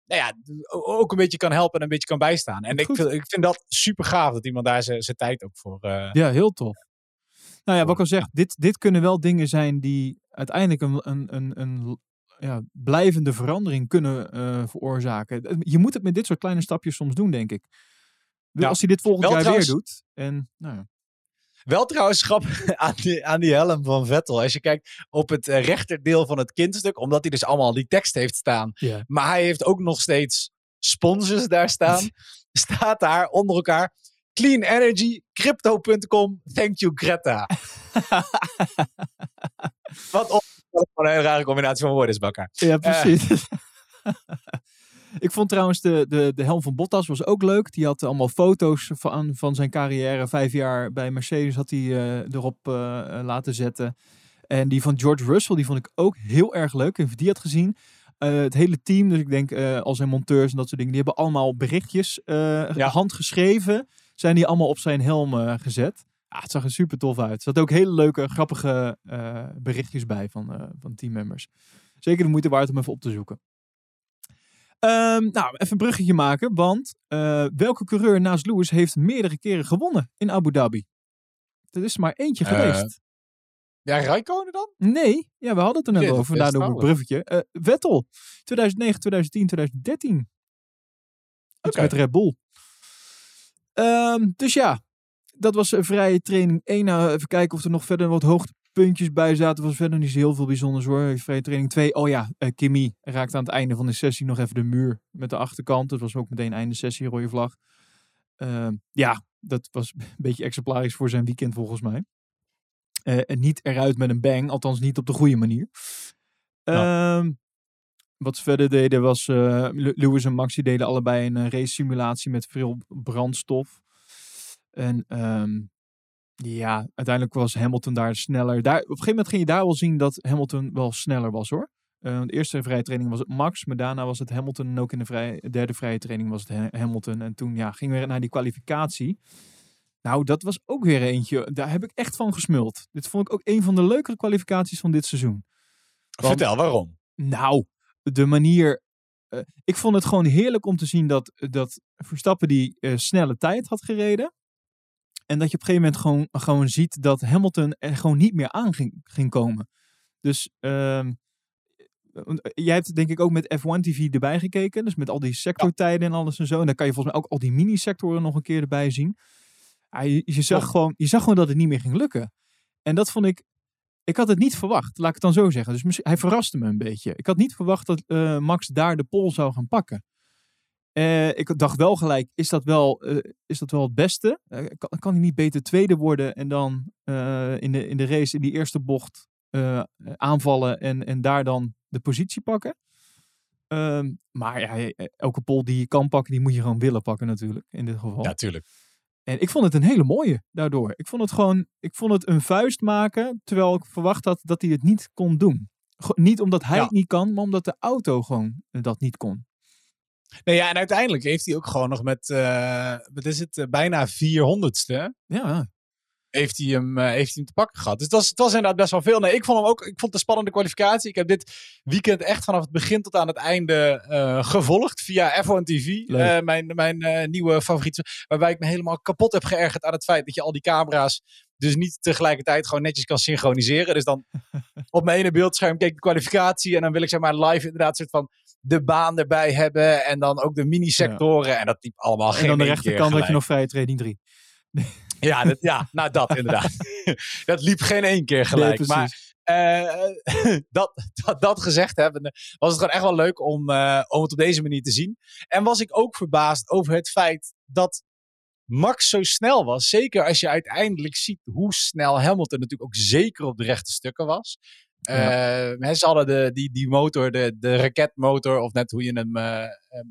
nou ja, ook een beetje kan helpen en een beetje kan bijstaan. En ik vind, ik vind dat super gaaf dat iemand daar zijn tijd ook voor. Uh, ja, heel tof. Nou ja, wat ik al zeg, dit, dit kunnen wel dingen zijn die uiteindelijk een, een, een, een ja, blijvende verandering kunnen uh, veroorzaken. Je moet het met dit soort kleine stapjes soms doen, denk ik. Nou, als hij dit volgend jaar weer doet. En, nou ja. Wel trouwens grappig aan die, aan die helm van Vettel. Als je kijkt op het eh, rechterdeel van het kindstuk. Omdat hij dus allemaal die tekst heeft staan. Maar hij heeft ook nog steeds sponsors daar staan. staat daar onder elkaar. Clean Energy, Crypto.com, thank you Greta. Wat op, een hele rare combinatie van woorden is, Bakker. Ja, precies. Ik vond trouwens de, de, de helm van Bottas was ook leuk. Die had allemaal foto's van, van zijn carrière. Vijf jaar bij Mercedes had hij uh, erop uh, laten zetten. En die van George Russell, die vond ik ook heel erg leuk. En die had gezien. Uh, het hele team, dus ik denk al zijn monteurs en dat soort dingen, die hebben allemaal berichtjes ja. handgeschreven. Zijn die allemaal op zijn helm gezet. Ja, het zag er super tof uit. Er zaten ook hele leuke, grappige berichtjes bij van, van teammembers. Zeker de moeite waard om even op te zoeken. Um, nou, even een bruggetje maken, want welke coureur naast Lewis heeft meerdere keren gewonnen in Abu Dhabi? Er is maar eentje geweest. Ja, Rijkonen dan? Nee, ja, we hadden het er net over. Daardoor een bruggetje. Uh, Vettel, 2009, 2010, 2013. Iets okay. met Red Bull. Um, dus ja, dat was vrije training 1. Nou, even kijken of er nog verder wat hoogtepuntjes bij zaten. was verder niet zo heel veel bijzonders hoor. Vrije training 2. Oh ja, uh, Kimmy raakte aan het einde van de sessie nog even de muur met de achterkant. Dat was ook meteen einde sessie, rode vlag. Uh, ja, dat was een beetje exemplarisch voor zijn weekend volgens mij. Uh, en niet eruit met een bang, althans niet op de goede manier. Uh, wat ze verder deden was, uh, Lewis en Maxi deden allebei een race simulatie met veel brandstof. En um, ja, uiteindelijk was Hamilton daar sneller. Daar, op een gegeven moment ging je daar wel zien dat Hamilton wel sneller was hoor. Uh, de eerste vrije training was het Max, maar daarna was het Hamilton. En ook in de vrij, derde vrije training was het Hamilton. En toen ja, gingen we naar die kwalificatie. Nou, dat was ook weer eentje. Daar heb ik echt van gesmuld. Dit vond ik ook een van de leukere kwalificaties van dit seizoen. Want, Vertel waarom. Nou, de manier. Uh, ik vond het gewoon heerlijk om te zien dat, dat Verstappen die uh, snelle tijd had gereden. En dat je op een gegeven moment gewoon, gewoon ziet dat Hamilton er gewoon niet meer aan ging, ging komen. Dus uh, jij hebt denk ik ook met F1 TV erbij gekeken. Dus met al die sectortijden en alles en zo. En dan kan je volgens mij ook al die mini-sectoren nog een keer erbij zien. Ja, je, je, zag gewoon, je zag gewoon dat het niet meer ging lukken. En dat vond ik. Ik had het niet verwacht, laat ik het dan zo zeggen. Dus hij verraste me een beetje. Ik had niet verwacht dat uh, Max daar de pol zou gaan pakken. Uh, ik dacht wel gelijk, is dat wel, uh, is dat wel het beste? kan, kan hij niet beter tweede worden en dan in, de, in de race in die eerste bocht aanvallen en, en daar dan de positie pakken? Ehm, maar ja, elke pol die je kan pakken, die moet je gewoon willen pakken natuurlijk, in dit geval. Ja, tuurlijk. En ik vond het een hele mooie daardoor. Ik vond het gewoon, ik vond het een vuist maken, terwijl ik verwacht had dat hij het niet kon doen. niet omdat hij ja. het niet kan, maar omdat de auto gewoon dat niet kon. Nee, ja, en uiteindelijk heeft hij ook gewoon nog met, uh, wat is het, uh, bijna 400ste. Ja heeft hij hem, uh, heeft hij hem te pakken gehad. Dus het was, het was inderdaad best wel veel. Nee, ik vond hem ook, ik vond het een spannende kwalificatie. Ik heb dit weekend echt vanaf het begin tot aan het einde gevolgd via F1 TV. Mijn mijn nieuwe favoriet. Waarbij ik me helemaal kapot heb geërgerd aan het feit dat je al die camera's dus niet tegelijkertijd gewoon netjes kan synchroniseren. Dus dan op mijn ene beeldscherm keek de kwalificatie en dan wil ik zeg maar live inderdaad soort van de baan erbij hebben en dan ook de mini-sectoren. Ja. En dat liep allemaal geen En aan de rechterkant had je nog vrije training 3. Ja, dat, ja, nou dat inderdaad. dat liep geen één keer gelijk. Nee, maar uh, dat, dat, dat, gezegd hebben, was het gewoon echt wel leuk om, uh, om het op deze manier te zien. En was ik ook verbaasd over het feit dat Max zo snel was. Zeker als je uiteindelijk ziet hoe snel Hamilton natuurlijk ook zeker op de rechte stukken was. Ja. Uh, ze hadden de, die, die motor, de, de raketmotor, of net hoe je hem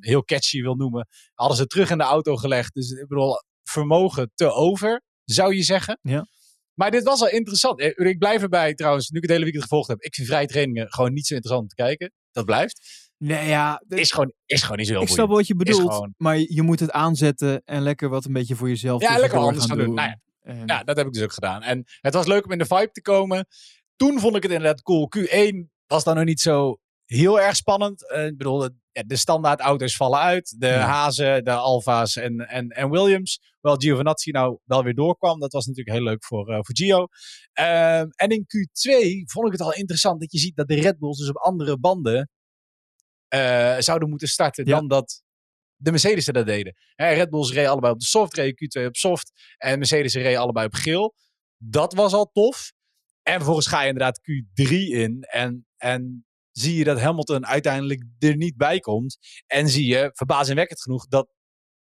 heel catchy wil noemen, hadden ze terug in de auto gelegd. Dus ik bedoel, vermogen te over, zou je zeggen. Ja. Maar dit was al interessant. Eh, ik blijf erbij trouwens, nu ik het hele weekend gevolgd heb. Ik vind vrije trainingen gewoon niet zo interessant om te kijken. Dat blijft. Nee, ja. Is, gewoon, is gewoon niet zo heel Ik snap wat je bedoelt, gewoon... maar je moet het aanzetten en lekker wat een beetje voor jezelf Ja, lekker anders gaan doen. doen. Nou ja, en... ja, dat heb ik dus ook gedaan. En het was leuk om in de vibe te komen. Toen vond ik het inderdaad cool. Q1 was dan nog niet zo heel erg spannend. Uh, ik bedoel, de, de standaard auto's vallen uit. De ja. Hazen, de Alfa's en, en, en Williams. Wel Giovinazzi nou wel weer doorkwam. Dat was natuurlijk heel leuk voor, uh, voor Gio. Uh, en in Q2 vond ik het al interessant dat je ziet dat de Red Bulls dus op andere banden uh, zouden moeten starten ja. dan dat de Mercedes dat deden. Hè, Red Bulls reden allebei op de soft, reden Q2 op soft. En Mercedes reden allebei op geel. Dat was al tof. En vervolgens ga je inderdaad Q3 in. En, en zie je dat Hamilton uiteindelijk er niet bij komt. En zie je, verbazingwekkend genoeg, dat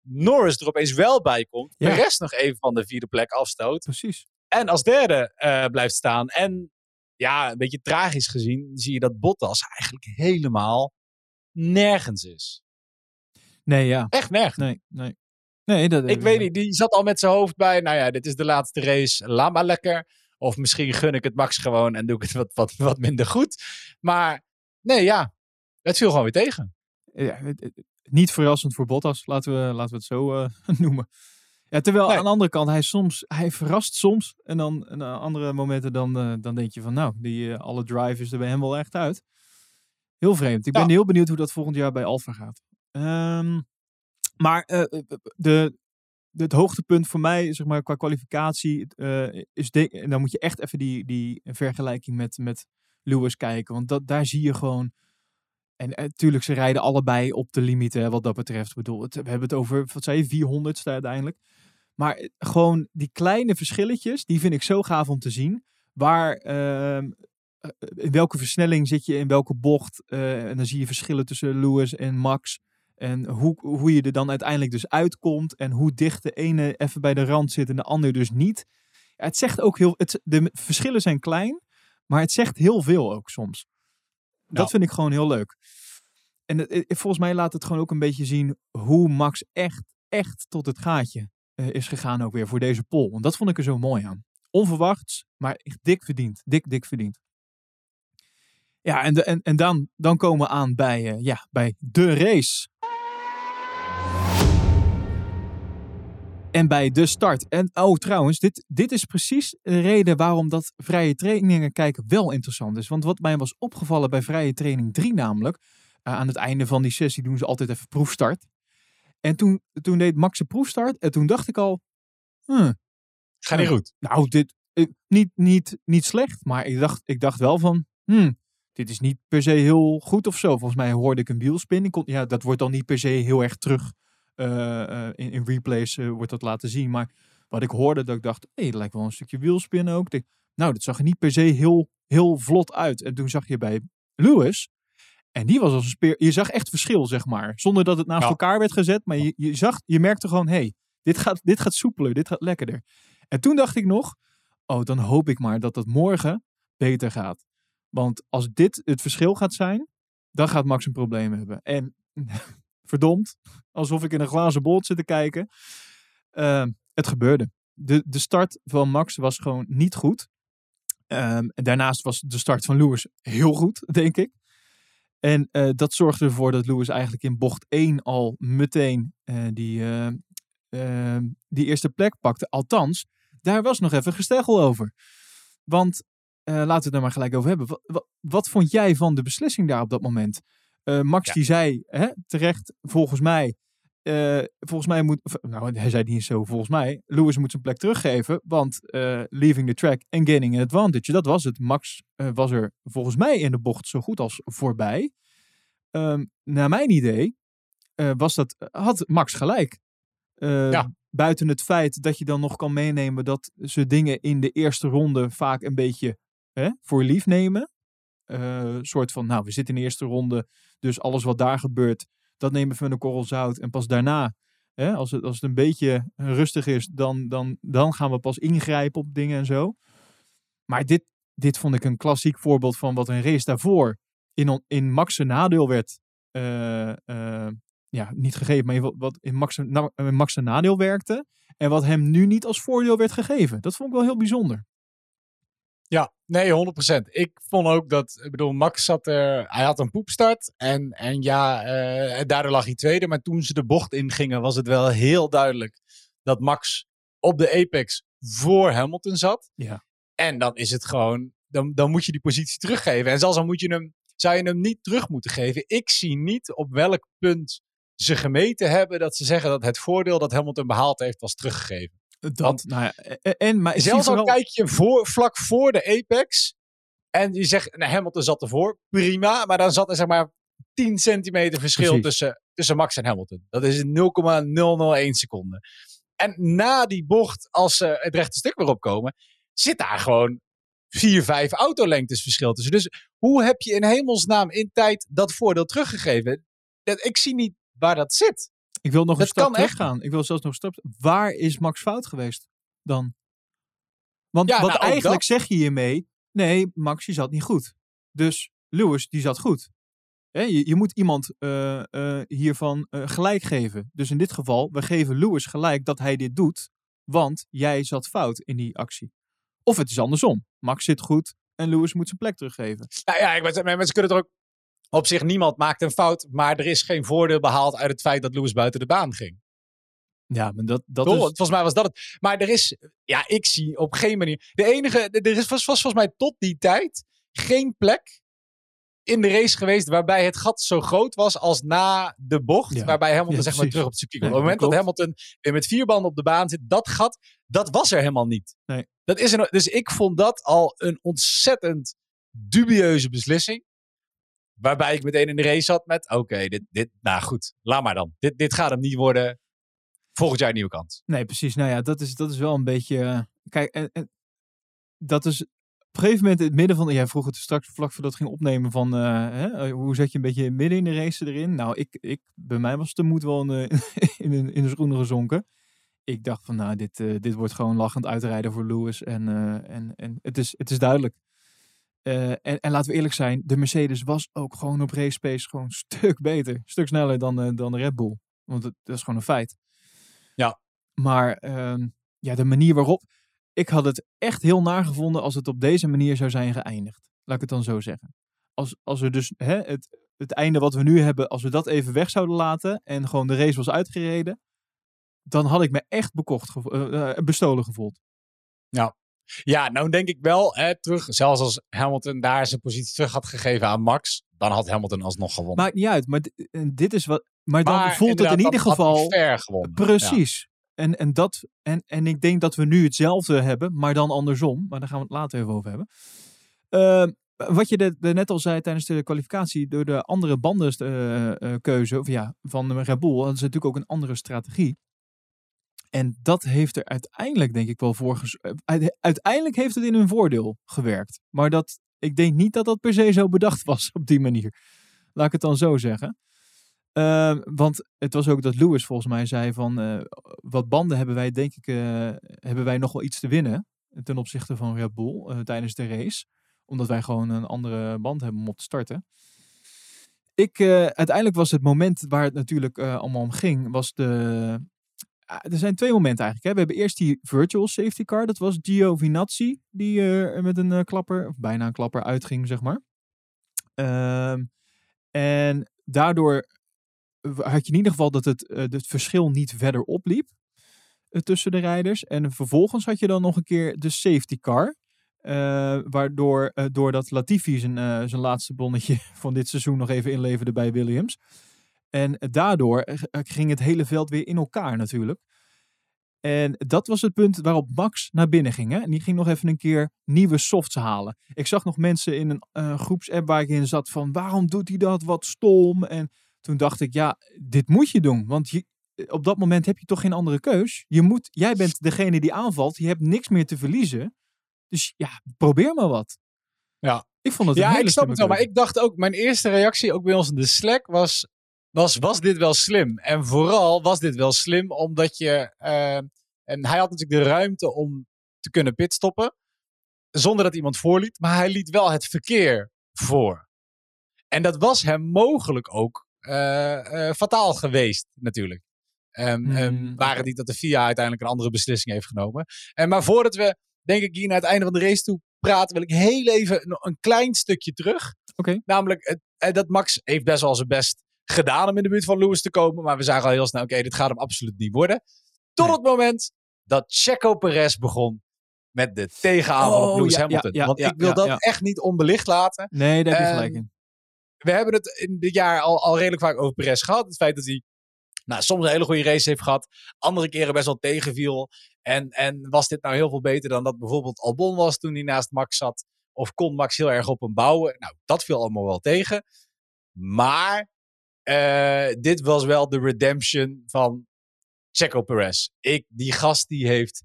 Norris er opeens wel bij komt. Ja. De rest nog even van de vierde plek afstoot. Precies. En als derde uh, blijft staan. En ja, een beetje tragisch gezien zie je dat Bottas eigenlijk helemaal nergens is. Nee, ja. Echt nergens. Nee, nee. Nee, dat Ik weet niet, die zat al met zijn hoofd bij, nou ja, dit is de laatste race, laat maar lekker. Of misschien gun ik het Max gewoon en doe ik het wat, wat, wat minder goed. Maar nee, ja, het viel gewoon weer tegen. Ja, het- het- niet verrassend voor Bottas, laten we, laten we het zo eh, noemen. Ja, terwijl Nee. aan de andere kant, hij, soms, hij verrast soms. En dan en andere momenten dan, eh, dan denk je van, nou, die, eh, alle drive is er bij hem wel echt uit. Heel vreemd. Ik ben Ja. heel benieuwd hoe dat volgend jaar bij Alfa gaat. Ehm, maar eh, eh, de, het hoogtepunt voor mij, zeg maar, qua kwalificatie, eh, is en dan moet je echt even die, die vergelijking met, met Lewis kijken. Want dat, daar zie je gewoon. En natuurlijk, ze rijden allebei op de limiet, hè, wat dat betreft. Bedoel, het, we hebben het over, wat zei je, 400ste uiteindelijk. Maar eh, gewoon die kleine verschilletjes, die vind ik zo gaaf om te zien. Waar, ehm, eh, in welke versnelling zit je in welke bocht. eh, en dan zie je verschillen tussen Lewis en Max. En hoe, hoe je er dan uiteindelijk dus uitkomt. En hoe dicht de ene even bij de rand zit en de ander dus niet. Ja, het zegt ook heel. Het, de verschillen zijn klein, maar het zegt heel veel ook soms. Dat Ja. vind ik gewoon heel leuk. En het- het- volgens mij laat het gewoon ook een beetje zien hoe Max echt, echt tot het gaatje eh, is gegaan ook weer voor deze pol. Want dat vond ik er zo mooi aan. Onverwachts, maar echt dik verdiend. Dik, dik verdiend. Ja, en, de, en, en dan, dan komen we aan bij, eh, ja, bij de race. En bij de start. En oh, trouwens, dit, dit is precies de reden waarom dat vrije trainingen kijken wel interessant is. Want wat mij was opgevallen bij vrije training 3 namelijk, eh, aan het einde van die sessie doen ze altijd even proefstart. En toen, toen deed Max een proefstart en toen dacht ik al, huh, Ga niet goed. nou, dit eh, niet, niet, niet slecht, maar ik dacht, ik dacht wel van, hmm, dit is niet per se heel goed of zo. Volgens mij hoorde ik een wielspin. Ik kon, ja, dat wordt dan niet per se heel erg terug eh, eh, in, in replays eh, wordt dat laten zien. Maar wat ik hoorde, dat ik dacht, hé, hey, lijkt wel een stukje wielspin ook. Ik nou, dat zag er niet per se heel, heel vlot uit. En toen zag je bij Lewis, en die was als een speer. Je zag echt verschil, zeg maar. Zonder dat het naast Ja. elkaar werd gezet. Maar je, je, zag, je merkte gewoon, hé, hey, dit, gaat, dit gaat soepeler, dit gaat lekkerder. En toen dacht ik nog, oh, dan hoop ik maar dat dat morgen beter gaat. Want als dit het verschil gaat zijn, dan gaat Max een probleem hebben. En verdomd, alsof ik in een glazen bol zit te kijken. Ehm, het gebeurde. De, de start van Max was gewoon niet goed. Ehm, en daarnaast was de start van Lewis heel goed, denk ik. En eh, dat zorgde ervoor dat Lewis eigenlijk in bocht 1 al meteen eh, die, eh, eh, die eerste plek pakte. Althans, daar was nog even gesteggel over. Want laten we het er maar gelijk over hebben. Wat, wat vond jij van de beslissing daar op dat moment? Eh, Max Ja. die zei hè, terecht, volgens mij, eh, volgens mij moet, nou hij zei niet zo volgens mij, Lewis moet zijn plek teruggeven, want eh, leaving the track and gaining an advantage, dat was het. Max was er volgens mij in de bocht zo goed als voorbij. Ehm, naar mijn idee was dat, had Max gelijk. Eh, Ja. Buiten het feit dat je dan nog kan meenemen dat ze dingen in de eerste ronde vaak een beetje hè, voor lief nemen. Eh, soort van, nou, we zitten in de eerste ronde, dus alles wat daar gebeurt, dat nemen we met een korrel zout. En pas daarna, hè, als, het, als het een beetje rustig is, dan, dan, dan gaan we pas ingrijpen op dingen en zo. Maar dit, dit vond ik een klassiek voorbeeld van wat een race daarvoor in, in Max' nadeel werd. eh, ja, niet gegeven, maar wat- in Max' in Max' nadeel werkte. En wat hem nu niet als voordeel werd gegeven. Dat vond ik wel heel bijzonder. Ja, nee, 100%. Ik vond ook dat, ik bedoel, Max zat er, hij had een poepstart. En, en ja, eh, daardoor lag hij tweede. Maar toen ze de bocht ingingen, was het wel heel duidelijk dat Max op de apex voor Hamilton zat. Ja. En dan is het gewoon, dan, dan moet je die positie teruggeven. En zelfs dan moet je hem, zou je hem niet terug moeten geven. Ik zie niet op welk punt ze gemeten hebben dat ze zeggen dat het voordeel dat Hamilton behaald heeft was teruggegeven. Dat, Want- nou ja, en, en maar Zelfs al kijk je voor, vlak voor de apex. En je zegt, nou, Hamilton zat ervoor. Prima. Maar dan zat er zeg maar 10 centimeter verschil Precies. tussen, tussen Max en Hamilton. Dat is 0,001 seconde. En na die bocht, als ze het rechte stuk weer opkomen, zit daar gewoon 4, 5 autolengtes verschil tussen. Dus hoe heb je in hemelsnaam in tijd dat voordeel teruggegeven? Dat, ik zie niet waar dat zit. Ik wil nog Dat een stap echt teruggaan. Ik wil zelfs nog een stap. Waar is Max fout geweest dan? Want Ja, wat nou, eigenlijk dat. zeg je hiermee. Nee, Max die zat niet goed. Dus Lewis die zat goed. Je, je moet iemand eh, eh, hiervan eh, gelijk geven. Dus in dit geval, we geven Lewis gelijk dat hij dit doet, want jij zat fout in die actie. Of het is andersom. Max zit goed en Lewis moet zijn plek teruggeven. Nou ja, ik weet, mensen kunnen er ook op zich niemand maakt een fout, maar er is geen voordeel behaald uit het feit dat Lewis buiten de baan ging. Ja, maar dat, dat is... Volgens mij was dat het. Maar er is, ja, ik zie op geen manier. De enige, er is, was, was volgens mij tot die tijd geen plek in de race geweest waarbij het gat zo groot was als na de bocht. Ja. Waarbij Hamilton Ja, zeg maar terug op het circuit Nee, op het moment dat dat Hamilton weer met vier banden op de baan zit, dat gat, dat was er helemaal niet. Nee. Dat is er, dus ik vond dat al een ontzettend dubieuze beslissing. Waarbij ik meteen in de race zat met, oké, dit, dit, nou goed, laat maar dan. Dit, dit gaat hem niet worden. Volgend jaar een nieuwe kans. Nee, precies. Nou ja, dat is, dat is wel een beetje. eh, kijk, en, dat is op een gegeven moment in het midden van. Jij vroeg het straks vlak voordat het ging opnemen van. eh, hè, eh, hoe zet je een beetje midden in de race erin? Nou, ik, ik, bij mij was de moed wel in in, in de schoenen gezonken. Ik dacht van, nou, dit, dit wordt gewoon lachend uitrijden voor Lewis. En, en, en het, is, het is duidelijk. Eh, en, en laten we eerlijk zijn, de Mercedes was ook gewoon op race pace gewoon een stuk beter. Een stuk sneller dan, eh, dan de Red Bull. Want het, dat is gewoon een feit. Ja. Maar ehm, ja, de manier waarop. Ik had het echt heel naar gevonden als het op deze manier zou zijn geëindigd. Laat ik het dan zo zeggen. Als, als we dus hè, het, het einde wat we nu hebben, als we dat even weg zouden laten en gewoon de race was uitgereden, dan had ik me echt bekocht gevo- eh, bestolen gevoeld. Ja, nou denk ik wel, hè, terug, zelfs als Hamilton daar zijn positie terug had gegeven aan Max, dan had Hamilton alsnog gewonnen. Maakt niet uit, maar en dit is wat. Maar dan Maar voelt het in ieder geval. Precies. En, en, dat, en, en ik denk dat we nu hetzelfde hebben, maar dan andersom. Maar daar gaan we het later even over hebben. Ehm, wat je de, de net al zei tijdens de kwalificatie, door de andere bandenkeuze of ja, van de Red Bull, hadden ze natuurlijk ook een andere strategie. En dat heeft er uiteindelijk, denk ik wel, voor. eh, uite- Uiteindelijk heeft het in hun voordeel gewerkt. Maar dat, ik denk niet dat dat per se zo bedacht was op die manier. Laat ik het dan zo zeggen. Ehm, want het was ook dat Lewis volgens mij zei van eh, wat banden hebben wij denk ik eh, hebben wij nog wel iets te winnen ten opzichte van Red Bull tijdens de race. Omdat wij gewoon een andere band hebben om op te starten. Ik, uiteindelijk was het moment waar het natuurlijk allemaal om ging, was de... Ah, er zijn twee momenten eigenlijk. Hè. We hebben eerst die virtual safety car. Dat was Giovinazzi die eh, met een eh, klapper, of bijna een klapper uitging, zeg maar. Ehm, en daardoor had je in ieder geval dat het, eh, het verschil niet verder opliep tussen de rijders. En vervolgens had je dan nog een keer de safety car. waardoor doordat Latifi zijn, zijn laatste bonnetje van dit seizoen nog even inleverde bij Williams. En daardoor eh, ging het hele veld weer in elkaar natuurlijk. En dat was het punt waarop Max naar binnen ging. Hè? En die ging nog even een keer nieuwe softs halen. Ik zag nog mensen in een eh, groepsapp waar ik in zat van waarom doet hij dat? Wat stom. En toen dacht ik, ja, dit moet je doen. Want je, op dat moment heb je toch geen andere keus. Je moet, jij bent degene die aanvalt. Je hebt niks meer te verliezen. Dus ja, probeer maar wat. Ja. Ik vond het een Ja, hele ik snap het wel. Maar ik dacht ook, mijn eerste reactie ook bij ons in de Slack was, was, was dit wel slim? En vooral was dit wel slim omdat je, eh, en hij had natuurlijk de ruimte om te kunnen pitstoppen, zonder dat iemand voorliet, maar hij liet wel het verkeer voor. En dat was hem mogelijk ook eh, eh, fataal geweest, natuurlijk. Ehm, Hmm, waren oké. niet dat de FIA uiteindelijk een andere beslissing heeft genomen. En maar voordat we, denk ik, hier naar het einde van de race toe praten, wil ik heel even nog een klein stukje terug. Namelijk, het, dat Max heeft best wel zijn best gedaan om in de buurt van Lewis te komen. Maar we zagen al heel snel, oké, dit gaat hem absoluut niet worden. Tot Nee. het moment dat Checo Perez begon met de tegenaanval Oh, op Lewis ja, Hamilton. ja, ja, Want ik wil dat echt niet onbelicht laten. Nee, daar heb je Ehm, gelijk in. We hebben het in dit jaar al, al redelijk vaak over Perez gehad. Het feit dat hij nou, soms een hele goede race heeft gehad. Andere keren best wel tegenviel. En, en was dit nou heel veel beter dan dat bijvoorbeeld Albon was toen hij naast Max zat? Of kon Max heel erg op hem bouwen? Nou, dat viel allemaal wel tegen. Maar eh, dit was wel de redemption van Checo Perez. Ik, die gast die heeft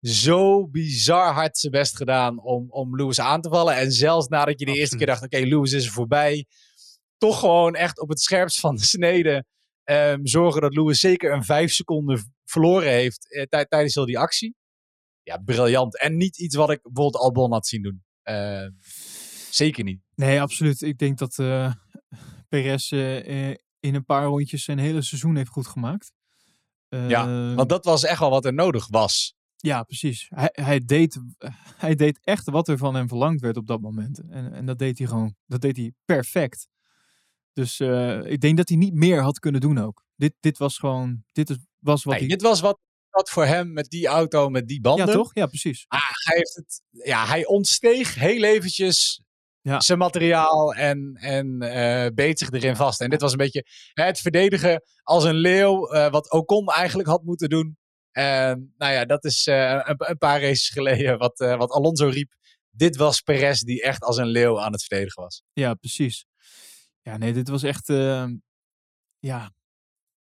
zo bizar hard zijn best gedaan om, om Lewis aan te vallen. En zelfs nadat je de eerste keer dacht, oké, Lewis is er voorbij. Toch gewoon echt op het scherpst van de snede ehm, zorgen dat Lewis zeker een vijf seconden verloren heeft tij- tijdens heel die actie. Ja, briljant. En niet iets wat ik bijvoorbeeld Albon had zien doen. Ehm, zeker niet. Nee, absoluut. Ik denk dat eh, Perez eh, eh, in een paar rondjes zijn hele seizoen heeft goed gemaakt. Ja, Eh, Want dat was echt wel wat er nodig was. Ja, precies. Hij, hij, deed, hij deed echt wat er van hem verlangd werd op dat moment. En, en dat deed hij gewoon. Dat deed hij perfect. Dus eh, ik denk dat hij niet meer had kunnen doen ook. Dit, dit was gewoon. Dit was wat Nee, hij. dit was wat, wat voor hem met die auto, met die banden. ja, toch? Ja, precies. Ah, hij, heeft het, ja, hij ontsteeg heel eventjes Ja. zijn materiaal en, en eh beet zich erin vast. En dit was een beetje hè, het verdedigen als een leeuw, eh, wat Ocon eigenlijk had moeten doen. En nou ja, dat is eh, een, een paar races geleden wat, wat Alonso riep. Dit was Perez die echt als een leeuw aan het verdedigen was. Ja, precies. Ja, nee, dit was echt. ja.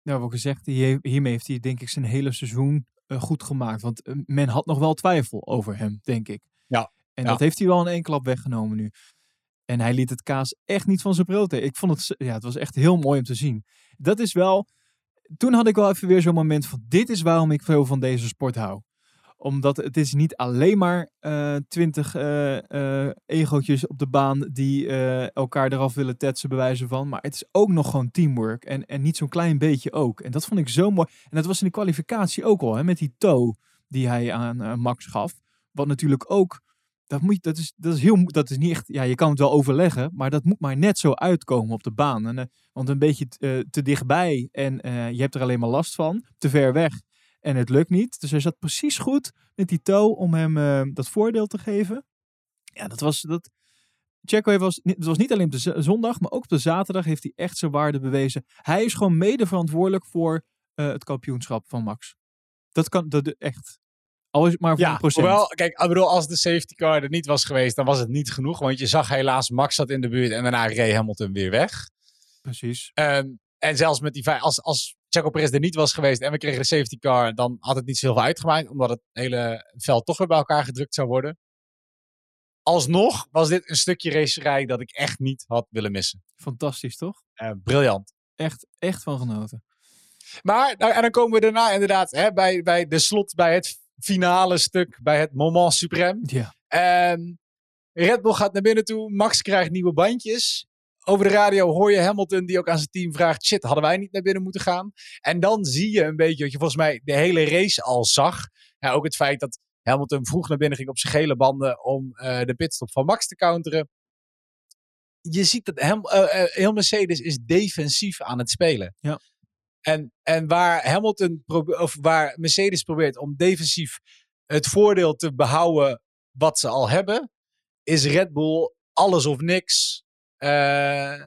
Nou, wat gezegd, hier, hiermee heeft hij denk ik zijn hele seizoen goed gemaakt. Want men had nog wel twijfel over hem, denk ik. Ja, En ja. dat heeft hij wel in één klap weggenomen nu. En hij liet het kaas echt niet van zijn brood. Ik vond het, ja, het was echt heel mooi om te zien. Dat is wel. Toen had ik wel even weer zo'n moment van: dit is waarom ik veel van deze sport hou. Omdat het is niet alleen maar twintig egootjes op de baan die eh, elkaar eraf willen tetsen, bewijzen van. Maar het is ook nog gewoon teamwork. En, en niet zo'n klein beetje ook. En dat vond ik zo mooi. En dat was in de kwalificatie ook al, hè, met die toe die hij aan eh, Max gaf. Wat natuurlijk ook. Dat, moet, dat, is, dat is heel dat is niet echt. Ja, je kan het wel overleggen, maar dat moet maar net zo uitkomen op de baan. En, eh, want een beetje eh, te dichtbij en eh, je hebt er alleen maar last van. Te ver weg en het lukt niet. Dus hij zat precies goed met die toe om hem dat voordeel te geven. Ja, dat was. Dat, Checo was, het was niet alleen op de zondag, maar ook op de zaterdag heeft hij echt zijn waarde bewezen. Hij is gewoon mede verantwoordelijk voor het kampioenschap van Max. Dat kan dat echt. Al is het maar voor Ja, een procent. hoewel, kijk, ik bedoel, als de safety car er niet was geweest, dan was het niet genoeg. Want je zag helaas, Max zat in de buurt en daarna reed Hamilton weer weg. Precies. Ehm, en zelfs met die vijf, als, als Checo Perez er niet was geweest en we kregen de safety car, dan had het niet zoveel uitgemaakt, omdat het hele veld toch weer bij elkaar gedrukt zou worden. Alsnog was dit een stukje racerij dat ik echt niet had willen missen. Fantastisch, toch? Eh, briljant. Echt, echt van genoten. Maar, nou, en dan komen we daarna inderdaad hè, bij, bij de slot, bij het finale stuk, bij het moment suprême. Ja. Ehm, Red Bull gaat naar binnen toe. Max krijgt nieuwe bandjes. Over de radio hoor je Hamilton die ook aan zijn team vraagt: shit, hadden wij niet naar binnen moeten gaan? En dan zie je een beetje wat je volgens mij de hele race al zag. Ja, ook het feit dat Hamilton vroeg naar binnen ging op zijn gele banden om eh, de pitstop van Max te counteren. Je ziet dat Ham, eh, eh, heel Mercedes is defensief aan het spelen. Ja. En, en waar Hamilton of waar Mercedes probeert om defensief het voordeel te behouden wat ze al hebben, is Red Bull alles of niks eh,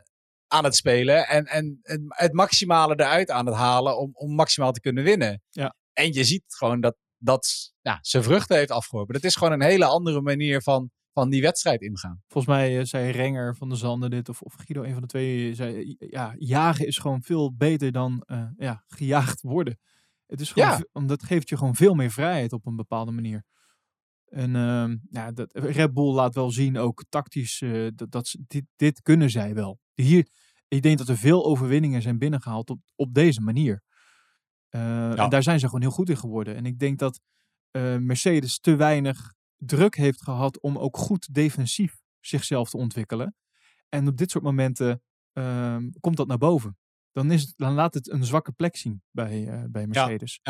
aan het spelen. En, en, en het maximale eruit aan het halen om, om maximaal te kunnen winnen. Ja. En je ziet gewoon dat dat ja, zijn vruchten heeft afgeworpen. Dat is gewoon een hele andere manier van, van die wedstrijd ingaan. Volgens mij eh, zei Renger van de Zanden dit, of, of Guido, een van de twee, zei, ja, jagen is gewoon veel beter dan eh, ja, gejaagd worden. Het is gewoon, Ja. omdat geeft je gewoon veel meer vrijheid op een bepaalde manier. En ehm, ja, dat, Red Bull laat wel zien, ook tactisch, eh, dat, dat dit, dit kunnen zij wel. Hier, ik denk dat er veel overwinningen zijn binnengehaald op, op deze manier. Eh, En daar zijn ze gewoon heel goed in geworden. En ik denk dat eh, Mercedes te weinig druk heeft gehad om ook goed defensief zichzelf te ontwikkelen. En op dit soort momenten ehm, komt dat naar boven. Dan, is het, dan laat het een zwakke plek zien bij, eh, bij Mercedes.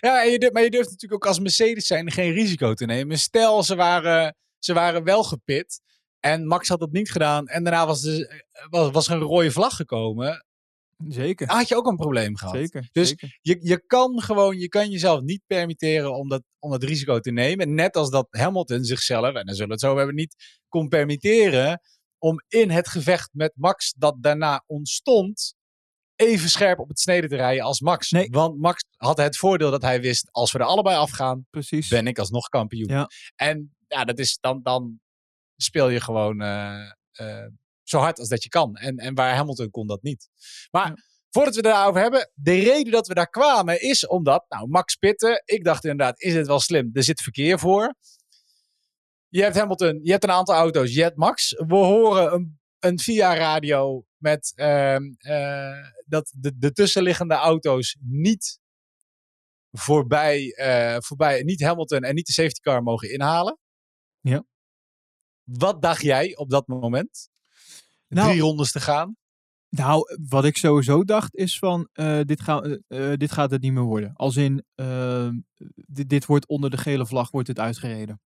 Ja, je durft, maar je durft natuurlijk ook als Mercedes zijn geen risico te nemen. Stel, ze waren, ze waren wel gepit en Max had dat niet gedaan. En daarna was, de, was, was er een rode vlag gekomen. Zeker. Had je ook een probleem gehad. Zeker. Dus zeker. je, je kan gewoon, je kan jezelf niet permitteren om dat, om dat risico te nemen. Net als dat Hamilton zichzelf, en dan zullen we het zo hebben, niet kon permitteren om in het gevecht met Max dat daarna ontstond, even scherp op het snede te rijden als Max. Nee. Want Max had het voordeel dat hij wist, als we er allebei afgaan, Precies. ben ik alsnog kampioen. Ja. En ja, dat is dan, dan speel je gewoon eh, eh, zo hard als dat je kan. En, en waar Hamilton kon dat niet. Maar Ja. voordat we het daarover hebben, de reden dat we daar kwamen is omdat, nou, Max Pitten, ik dacht inderdaad, is het wel slim? Er zit verkeer voor. Je hebt Hamilton, je hebt een aantal auto's, je hebt Max. We horen een, een via radio met ehm, eh, dat de, de tussenliggende auto's niet voorbij, eh, voorbij, niet Hamilton en niet de safety car mogen inhalen. Ja. Wat dacht jij op dat moment? Nou- Drie rondes te gaan. Nou, wat ik sowieso dacht is van, uh, dit, ga, uh, dit gaat het niet meer worden. Als in, uh, dit, dit wordt onder de gele vlag, wordt het uitgereden.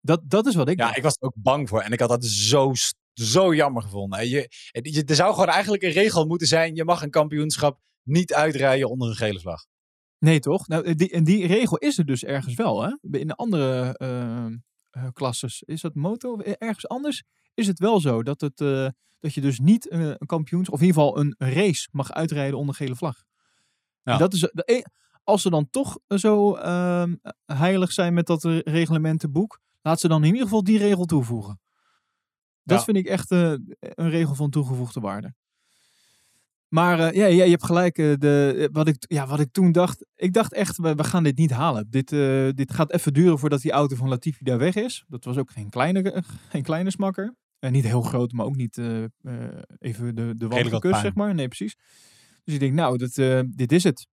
Dat, dat is wat ik Ja, dacht. ik was er ook bang voor. En ik had dat zo, zo jammer gevonden. Je, je, er zou gewoon eigenlijk een regel moeten zijn. Je mag een kampioenschap niet uitrijden onder een gele vlag. Nee, toch? Nou, die, en die regel is er dus ergens wel. Hè? In de andere klasses. Is dat moto? Ergens anders is het wel zo dat, het, uh, dat je dus niet uh, een kampioens, of in ieder geval een race mag uitrijden onder gele vlag. Ja. Dat is, e, als ze dan toch zo ehm, heilig zijn met dat reglementenboek, laat ze dan in ieder geval die regel toevoegen. Dat ja. vind ik echt een regel van toegevoegde waarde. Maar uh, ja, ja, je hebt gelijk. Uh, de, wat, ik, ja, wat ik toen dacht. Ik dacht echt, we, we gaan dit niet halen. Dit, uh, dit gaat even duren voordat die auto van Latifi daar weg is. Dat was ook geen kleine, geen kleine smakker. Niet heel groot, maar ook niet even de, de zeg maar. Nee, precies. Dus ik denk, nou, dat, dit is het.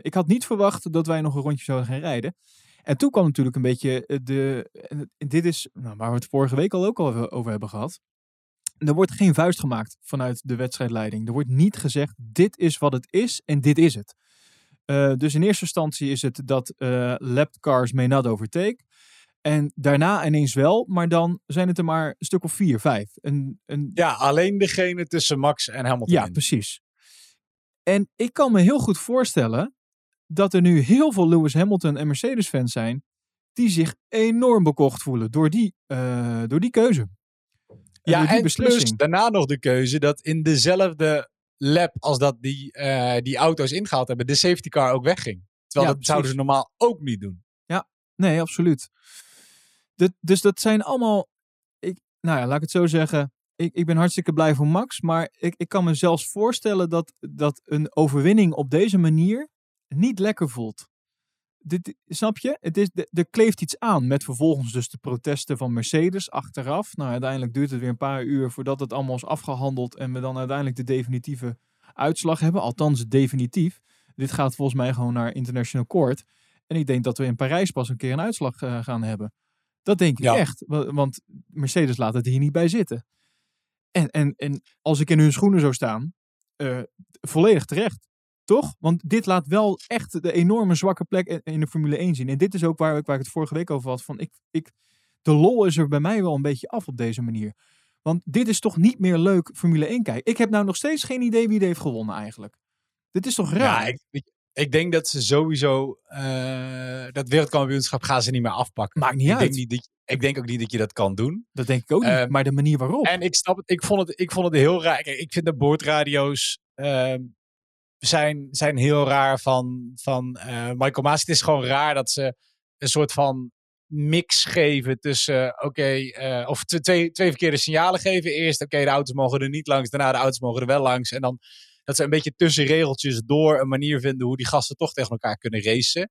ik had niet verwacht dat wij nog een rondje zouden gaan rijden. En toen kwam natuurlijk een beetje de. Dit is nou, waar we het vorige week al ook al over hebben gehad. Er wordt geen vuist gemaakt vanuit de wedstrijdleiding. Er wordt niet gezegd: dit is wat het is en dit is het. Uh, dus in eerste instantie is het dat uh, lapped cars may not overtake. En daarna ineens wel, maar dan zijn het er maar een stuk of vier, vijf. Een, een... Ja, alleen degene tussen Max en Hamilton. Ja, precies. En ik kan me heel goed voorstellen dat er nu heel veel Lewis Hamilton en Mercedes fans zijn die zich enorm bekocht voelen door die, uh, door die keuze. Ja, en plus daarna nog de keuze dat in dezelfde lap als dat die, uh, die auto's ingehaald hebben, de safety car ook wegging. Terwijl ja, dat zouden ze normaal ook niet doen. Ja, nee, absoluut. Dus dat zijn allemaal, ik, nou ja, laat ik het zo zeggen. Ik, ik ben hartstikke blij voor Max, maar ik, ik kan me zelfs voorstellen dat, dat een overwinning op deze manier niet lekker voelt. Dit, snap je? Het is, er kleeft iets aan met vervolgens dus de protesten van Mercedes achteraf. Nou, uiteindelijk duurt het weer een paar uur voordat het allemaal is afgehandeld en we dan uiteindelijk de definitieve uitslag hebben. Althans, definitief. Dit gaat volgens mij gewoon naar International Court. En ik denk dat we in Parijs pas een keer een uitslag uh, gaan hebben. Dat denk ik ja. echt. Want Mercedes laat het hier niet bij zitten. En, en, en als ik in hun schoenen zou staan, uh, volledig terecht. Toch? Want dit laat wel echt de enorme zwakke plek in de Formule 1 zien. En dit is ook waar, waar ik het vorige week over had. Van ik, ik, de lol is er bij mij wel een beetje af op deze manier. Want dit is toch niet meer leuk Formule 1 kijken. Ik heb nou nog steeds geen idee wie er heeft gewonnen eigenlijk. Dit is toch raar? Ja, ik, ik, ik denk dat ze sowieso uh, dat wereldkampioenschap gaan ze niet meer afpakken. Maakt niet ik uit. Denk niet dat, ik denk ook niet dat je dat kan doen. Dat denk ik ook niet. Uh, maar de manier waarop. En ik snap het. Ik vond het, ik vond het heel raar. Kijk, ik vind de boordradio's uh, zijn, zijn heel raar van, van uh, Michael Maas. Het is gewoon raar dat ze een soort van mix geven tussen, oké, okay, uh, of twee, twee verkeerde signalen geven. Eerst, oké, de auto's mogen er niet langs, daarna de auto's mogen er wel langs. En dan dat ze een beetje tussen regeltjes door een manier vinden hoe die gasten toch tegen elkaar kunnen racen.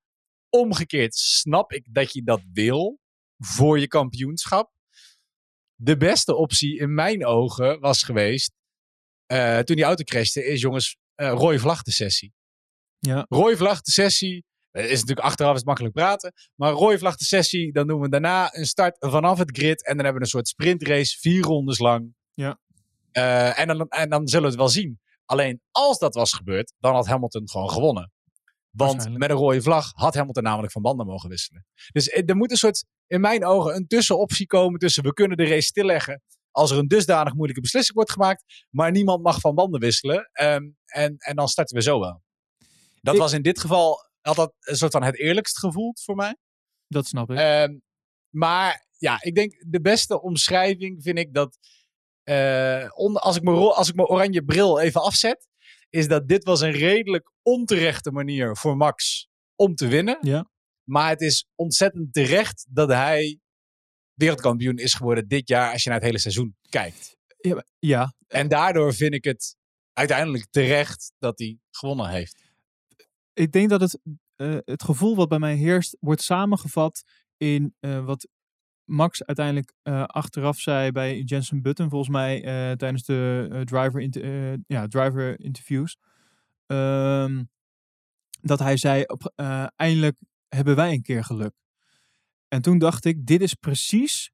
Omgekeerd snap ik dat je dat wil voor je kampioenschap. De beste optie in mijn ogen was geweest, toen die auto crashte, is jongens, uh, rode vlag de sessie. Ja. Rode vlag de sessie. Uh, is natuurlijk achteraf is het makkelijk praten. Maar rode vlag de sessie. Dan doen we daarna een start vanaf het grid. En dan hebben we een soort sprintrace. Vier rondes lang. Ja. Uh, en, dan, en dan zullen we het wel zien. Alleen als dat was gebeurd. Dan had Hamilton gewoon gewonnen. Want met een rode vlag had Hamilton namelijk van banden mogen wisselen. Dus er moet een soort, in mijn ogen, een tussenoptie komen tussen we kunnen de race stilleggen als er een dusdanig moeilijke beslissing wordt gemaakt, maar niemand mag van banden wisselen. Um, en, en dan starten we zo wel. Dat ik, was in dit geval, had dat een soort van het eerlijkst gevoeld voor mij. Dat snap ik. Um, maar ja, ik denk de beste omschrijving vind ik dat, uh, onder, als, ik mijn, als ik mijn oranje bril even afzet, is dat dit was een redelijk onterechte manier voor Max om te winnen. Ja. Maar het is ontzettend terecht dat hij wereldkampioen is geworden dit jaar als je naar het hele seizoen kijkt. Ja. ja. En daardoor vind ik het uiteindelijk terecht dat hij gewonnen heeft. Ik denk dat het, uh, het gevoel wat bij mij heerst wordt samengevat in uh, wat Max uiteindelijk uh, achteraf zei bij Jensen Button, volgens mij tijdens de driver, inter ja, driver interviews. Um, dat hij zei, op, eindelijk hebben wij een keer geluk. En toen dacht ik, dit is precies,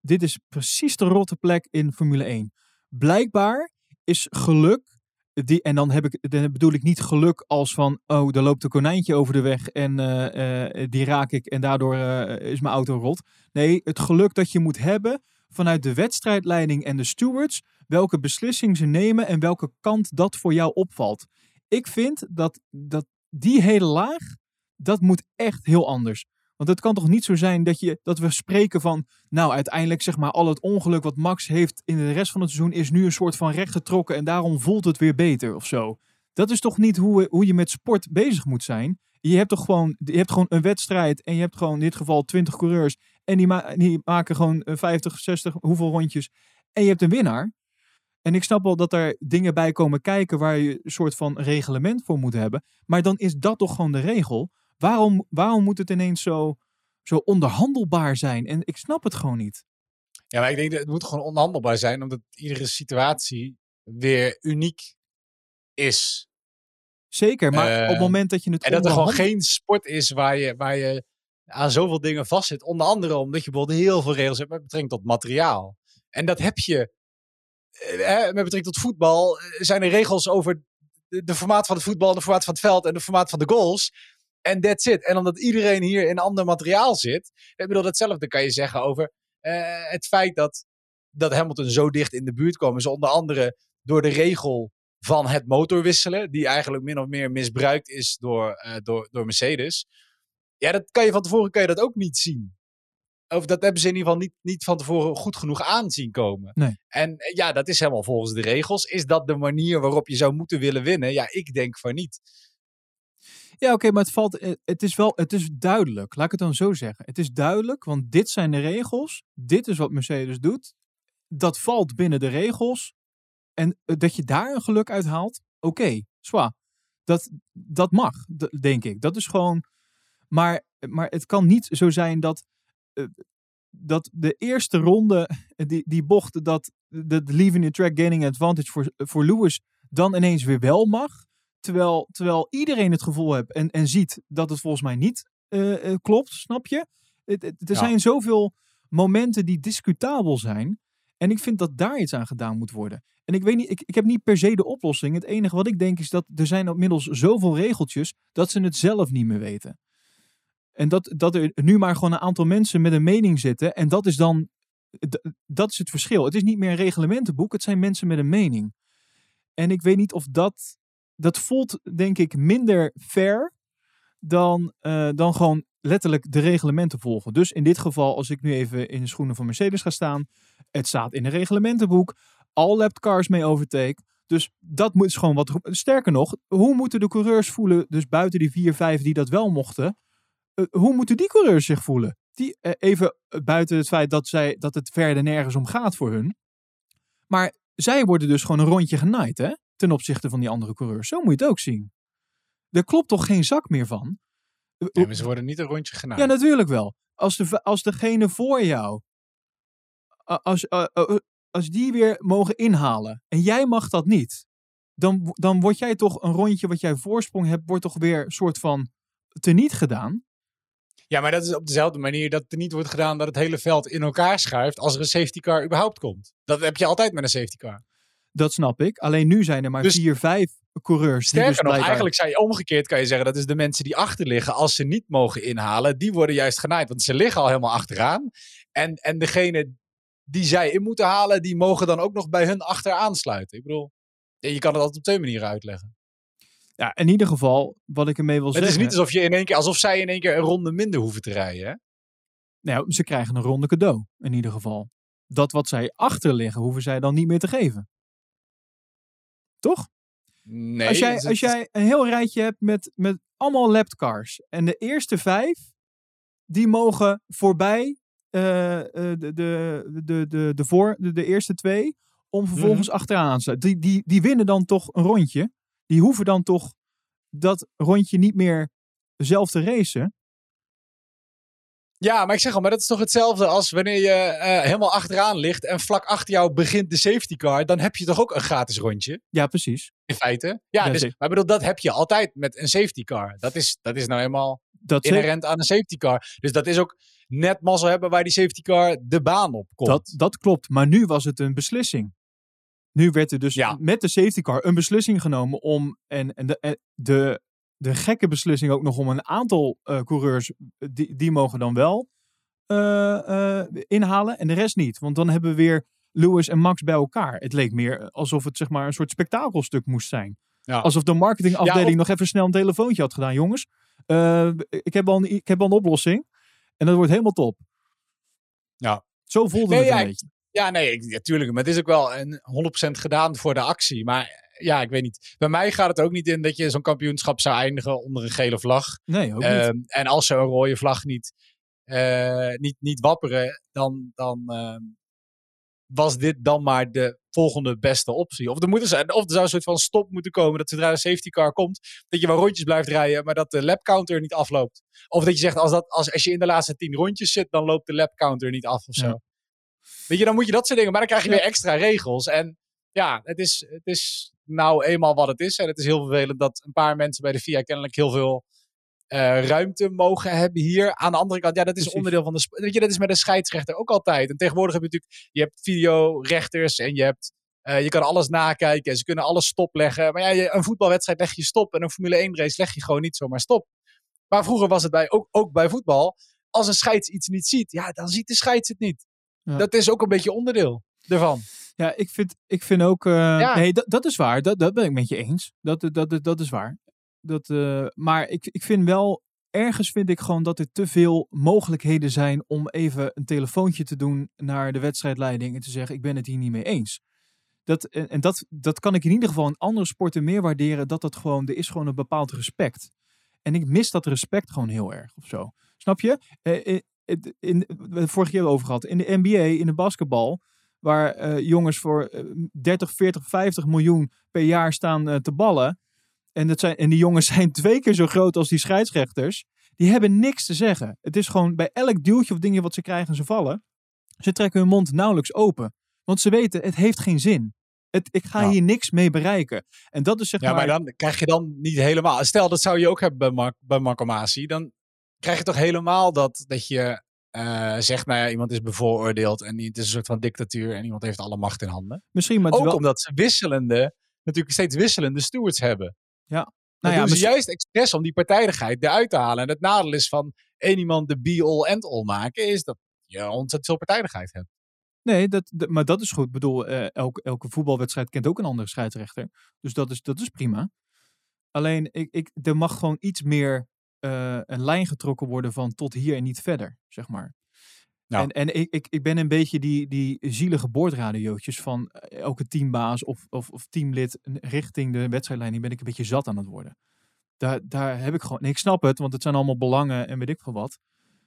dit is precies de rotte plek in Formule 1. Blijkbaar is geluk. Die, en dan, heb ik, dan bedoel ik niet geluk als van, oh, er loopt een konijntje over de weg en eh, eh, die raak ik en daardoor eh, is mijn auto rot. Nee, het geluk dat je moet hebben vanuit de wedstrijdleiding en de stewards, welke beslissing ze nemen en welke kant dat voor jou opvalt. Ik vind dat, dat die hele laag, dat moet echt heel anders. Want het kan toch niet zo zijn dat, je, dat we spreken van, nou uiteindelijk zeg maar al het ongeluk wat Max heeft in de rest van het seizoen is nu een soort van recht getrokken en daarom voelt het weer beter of zo. Dat is toch niet hoe, hoe je met sport bezig moet zijn. Je hebt toch gewoon, je hebt gewoon een wedstrijd en je hebt gewoon in dit geval 20 coureurs en die, die maken gewoon 50, 60, hoeveel rondjes en je hebt een winnaar. En ik snap wel dat er dingen bij komen kijken waar je een soort van reglement voor moet hebben. Maar dan is dat toch gewoon de regel. Waarom, waarom moet het ineens zo, zo onderhandelbaar zijn? En ik snap het gewoon niet. Ja, maar ik denk dat het moet gewoon onderhandelbaar zijn, omdat iedere situatie weer uniek is. Zeker, maar op het Uh, moment dat je het En dat er gewoon geen sport is waar je, waar je aan zoveel dingen vastzit. Onder andere omdat je bijvoorbeeld heel veel regels hebt met betrekking tot materiaal. En dat heb je eh, met betrekking tot voetbal. eh, Zijn er regels over de, de formaat van het voetbal, de formaat van het veld en de formaat van de goals. En that's it. En omdat iedereen hier in ander materiaal zit. Ik bedoel, hetzelfde kan je zeggen over eh, het feit dat, dat Hamilton zo dicht in de buurt kwam. Is onder andere door de regel van het motorwisselen. Die eigenlijk min of meer misbruikt is door, eh, door, door Mercedes. Ja, dat kan je van tevoren kan je dat ook niet zien. Of dat hebben ze in ieder geval niet, niet van tevoren goed genoeg aanzien komen. Nee. En eh, ja, dat is helemaal volgens de regels. Is dat de manier waarop je zou moeten willen winnen? Ja, ik denk van niet. Ja, oké, maar het valt. eh, Het is wel. Het is duidelijk. Laat ik het dan zo zeggen. Het is duidelijk, want dit zijn de regels. Dit is wat Mercedes doet. Dat valt binnen de regels. En eh, dat je daar een geluk uit haalt. Oké, zwaar. Dat, dat mag, denk ik. Dat is gewoon. Maar, maar het kan niet zo zijn dat. eh, dat de eerste ronde, die, die bocht, dat de leaving the track gaining advantage voor, voor Lewis dan ineens weer wel mag. Terwijl, terwijl iedereen het gevoel heeft en, en ziet dat het volgens mij niet eh, eh, klopt, snap je? Het, het- er Ja. zijn zoveel momenten die discutabel zijn. En ik vind dat daar iets aan gedaan moet worden. En ik weet niet, ik, ik heb niet per se de oplossing. Het enige wat ik denk is dat er zijn inmiddels zoveel regeltjes dat ze het zelf niet meer weten. En dat, dat er nu maar gewoon een aantal mensen met een mening zitten. En dat is dan, dat is het verschil. Het is niet meer een reglementenboek, het zijn mensen met een mening. En ik weet niet of dat, dat voelt denk ik minder fair dan, eh, dan gewoon letterlijk de reglementen volgen. Dus in dit geval, als ik nu even in de schoenen van Mercedes ga staan, het staat in een reglementenboek, all cars mee overtake. Dus dat moet gewoon wat. Sterker nog, hoe moeten de coureurs voelen, dus buiten die vier, vijf die dat wel mochten, eh, hoe moeten die coureurs zich voelen? Die, eh, even buiten het feit dat, zij, dat het verder nergens om gaat voor hun. Maar zij worden dus gewoon een rondje genaaid, hè? Ten opzichte van die andere coureurs. Zo moet je het ook zien. Er klopt toch geen zak meer van? Eh, Nee, maar ze worden niet een rondje genaaid. ja, natuurlijk wel. Als, de, als degene voor jou, als, eh, eh, als die weer mogen inhalen en jij mag dat niet, dan, dan word jij toch een rondje wat jij voorsprong hebt, wordt toch weer een soort van teniet gedaan. Ja, maar dat is op dezelfde manier dat er niet wordt gedaan dat het hele veld in elkaar schuift als er een safety car überhaupt komt. Dat heb je altijd met een safety car. Dat snap ik. Alleen nu zijn er maar Dus- vier, vijf coureurs. die Sterker dus nog, eigenlijk zou je omgekeerd kan je zeggen dat is de mensen die achter liggen, als ze niet mogen inhalen, die worden juist genaaid. Want ze liggen al helemaal achteraan. En, en degene die zij in moeten halen, die mogen dan ook nog bij hun achter aansluiten. Ik bedoel, je kan het altijd op twee manieren uitleggen. Ja, in ieder geval, wat ik ermee wil Het zeggen. is niet alsof, je in één keer, alsof zij in één keer een ronde minder hoeven te rijden. Hè? Nou, ze krijgen een ronde cadeau, in ieder geval. Dat wat zij achter liggen, hoeven zij dan niet meer te geven. Toch? Nee, als, jij, als jij een heel rijtje hebt met, met allemaal lapped cars. En de eerste vijf, die mogen voorbij eh, eh, de, de, de, de, de, voor, de, de eerste twee. Om vervolgens Mhm. achteraan aan te sluiten. Die, die, die winnen dan toch een rondje. Die hoeven dan toch dat rondje niet meer zelf te racen. Ja, maar ik zeg al, maar dat is toch hetzelfde als wanneer je eh, helemaal achteraan ligt en vlak achter jou begint de safety car, dan heb je toch ook een gratis rondje, Ja, precies. in feite. Ja, Ja, dus, maar ik bedoel, dat heb je altijd met een safety car. Dat is, dat is nou Dat, zeker. inherent aan een safety car. Dus dat is ook net mazzel hebben waar die safety car de baan op komt. dat, dat klopt. Maar nu was het een beslissing. Nu werd er dus Ja. met de safety car een beslissing genomen om, en, en de, en de, de gekke beslissing ook nog om een aantal eh, coureurs, die, die mogen dan wel eh, eh, inhalen en de rest niet. Want dan hebben we weer Lewis en Max bij elkaar. Het leek meer alsof het zeg maar een soort spektakelstuk moest zijn. Ja. Alsof de marketingafdeling Ja, of- nog even snel een telefoontje had gedaan. Jongens, eh, ik, heb al een, ik heb al een oplossing. En dat wordt helemaal top. Ja. Zo voelde Nee, het een ja, beetje. Ja, nee, ik, ja, tuurlijk. Maar het is ook wel een 100% gedaan voor de actie. Maar ja, ik weet niet. Bij mij gaat het ook niet in dat je zo'n kampioenschap zou eindigen onder een gele vlag. Nee, ook niet. Ehm, en als ze een rode vlag niet, eh, niet, niet wapperen, dan, dan ehm, was dit dan maar de volgende beste optie. Of er, moet er, of er zou een soort van stop moeten komen dat zodra de safety car komt, dat je wel rondjes blijft rijden, maar dat de lap counter niet afloopt. Of dat je zegt, als, dat, als, als je in de laatste tien rondjes zit, dan loopt de lap counter niet af of zo. Ja. Weet je, dan moet je dat soort dingen, maar dan krijg je weer extra regels. En ja, het is, het is nou eenmaal wat het is. En het is heel vervelend dat een paar mensen bij de FIA kennelijk heel veel eh, ruimte mogen hebben hier. Aan de andere kant, ja, dat is Precies. onderdeel van de. Weet je, dat is met een scheidsrechter ook altijd. En tegenwoordig heb je natuurlijk, je hebt videorechters en je hebt. eh, je kan alles nakijken en ze kunnen alles stopleggen. Maar ja, een voetbalwedstrijd leg je stop en een Formule 1 race leg je gewoon niet zomaar stop. Maar vroeger was het bij, ook, ook bij voetbal. Als een scheids iets niet ziet, ja, dan ziet de scheids het niet. Ja. Dat is ook een beetje onderdeel ervan. Ja, ik vind, ik vind ook. Ja. Nee, dat, dat is waar. Dat, dat ben ik met je eens. Dat, dat, dat, dat is waar. Dat, eh, maar ik, ik vind wel. Ergens vind ik gewoon dat er te veel mogelijkheden zijn om even een telefoontje te doen naar de wedstrijdleiding en te zeggen: Ik ben het hier niet mee eens. Dat, en en dat, dat kan ik in ieder geval in andere sporten meer waarderen. Dat dat gewoon, er is gewoon een bepaald respect. En ik mis dat respect gewoon heel erg of zo. Snap je? Eh, eh, in, we hebben het vorige keer over gehad. In de NBA, in de basketbal, waar eh, jongens voor eh, 30, 40, 50 miljoen per jaar staan eh, te ballen. En, dat zijn, en die jongens zijn twee keer zo groot als die scheidsrechters. Die hebben niks te zeggen. Het is gewoon bij elk duwtje of dingje wat ze krijgen en ze vallen. Ze trekken hun mond nauwelijks open. Want ze weten, het heeft geen zin. Het, ik ga Ja. hier niks mee bereiken. En dat is zeg Ja, maar... maar dan krijg je dan niet helemaal. Stel, dat zou je ook hebben bij, Mark, bij Marco Masi. Dan krijg je toch helemaal dat, dat je eh, zegt, nou ja, iemand is bevooroordeeld en het is een soort van dictatuur en iemand heeft alle macht in handen. misschien, maar Ook wel... omdat ze wisselende, natuurlijk steeds wisselende stewards hebben. Nou Dat ja, ze misschien- juist expres om die partijdigheid eruit te halen. En het nadeel is van één iemand de be-all and all maken, is dat je ontzettend veel partijdigheid hebt. Nee, dat, dat- maar dat is goed. Ik bedoel, eh, elke, elke voetbalwedstrijd kent ook een andere scheidsrechter. Dus dat is, dat is prima. Alleen, ik, ik, er mag gewoon iets meer eh, een lijn getrokken worden van tot hier en niet verder, zeg maar. Ja. En, en ik, ik, ik ben een beetje die, die zielige boordradiootjes van eh, elke teambaas of, of, of teamlid richting de wedstrijdleiding ben ik een beetje zat aan het worden. Daar, daar heb ik gewoon... Nee, ik snap het, want het zijn allemaal belangen en weet ik veel wat.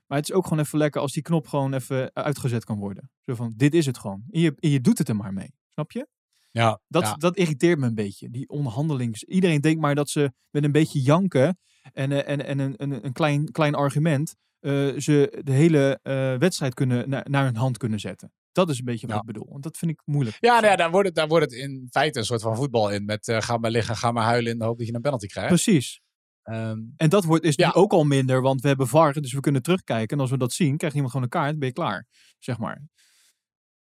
Maar het is ook gewoon even lekker als die knop gewoon even uitgezet kan worden. Zo van, dit is het gewoon. En je, en je doet het er maar mee. Snap je? Ja, Dat, ja. dat irriteert me een beetje. Die onderhandelings... Iedereen denkt maar dat ze met een beetje janken en, eh, en, en een, een, een klein, klein argument eh, ze de hele eh, wedstrijd kunnen, naar, naar hun hand kunnen zetten. Dat is een beetje wat Ja. ik bedoel. Want dat vind ik moeilijk. Ja, nou ja daar, wordt het, daar wordt het in feite een soort van voetbal in. Met ga maar liggen, ga maar huilen in de hoop dat je een penalty krijgt. Precies. Ehm, En dat wordt, is Ja. nu ook al minder, want we hebben VAR, dus we kunnen terugkijken. En als we dat zien, krijgt iemand gewoon een kaart, ben je klaar. Zeg maar.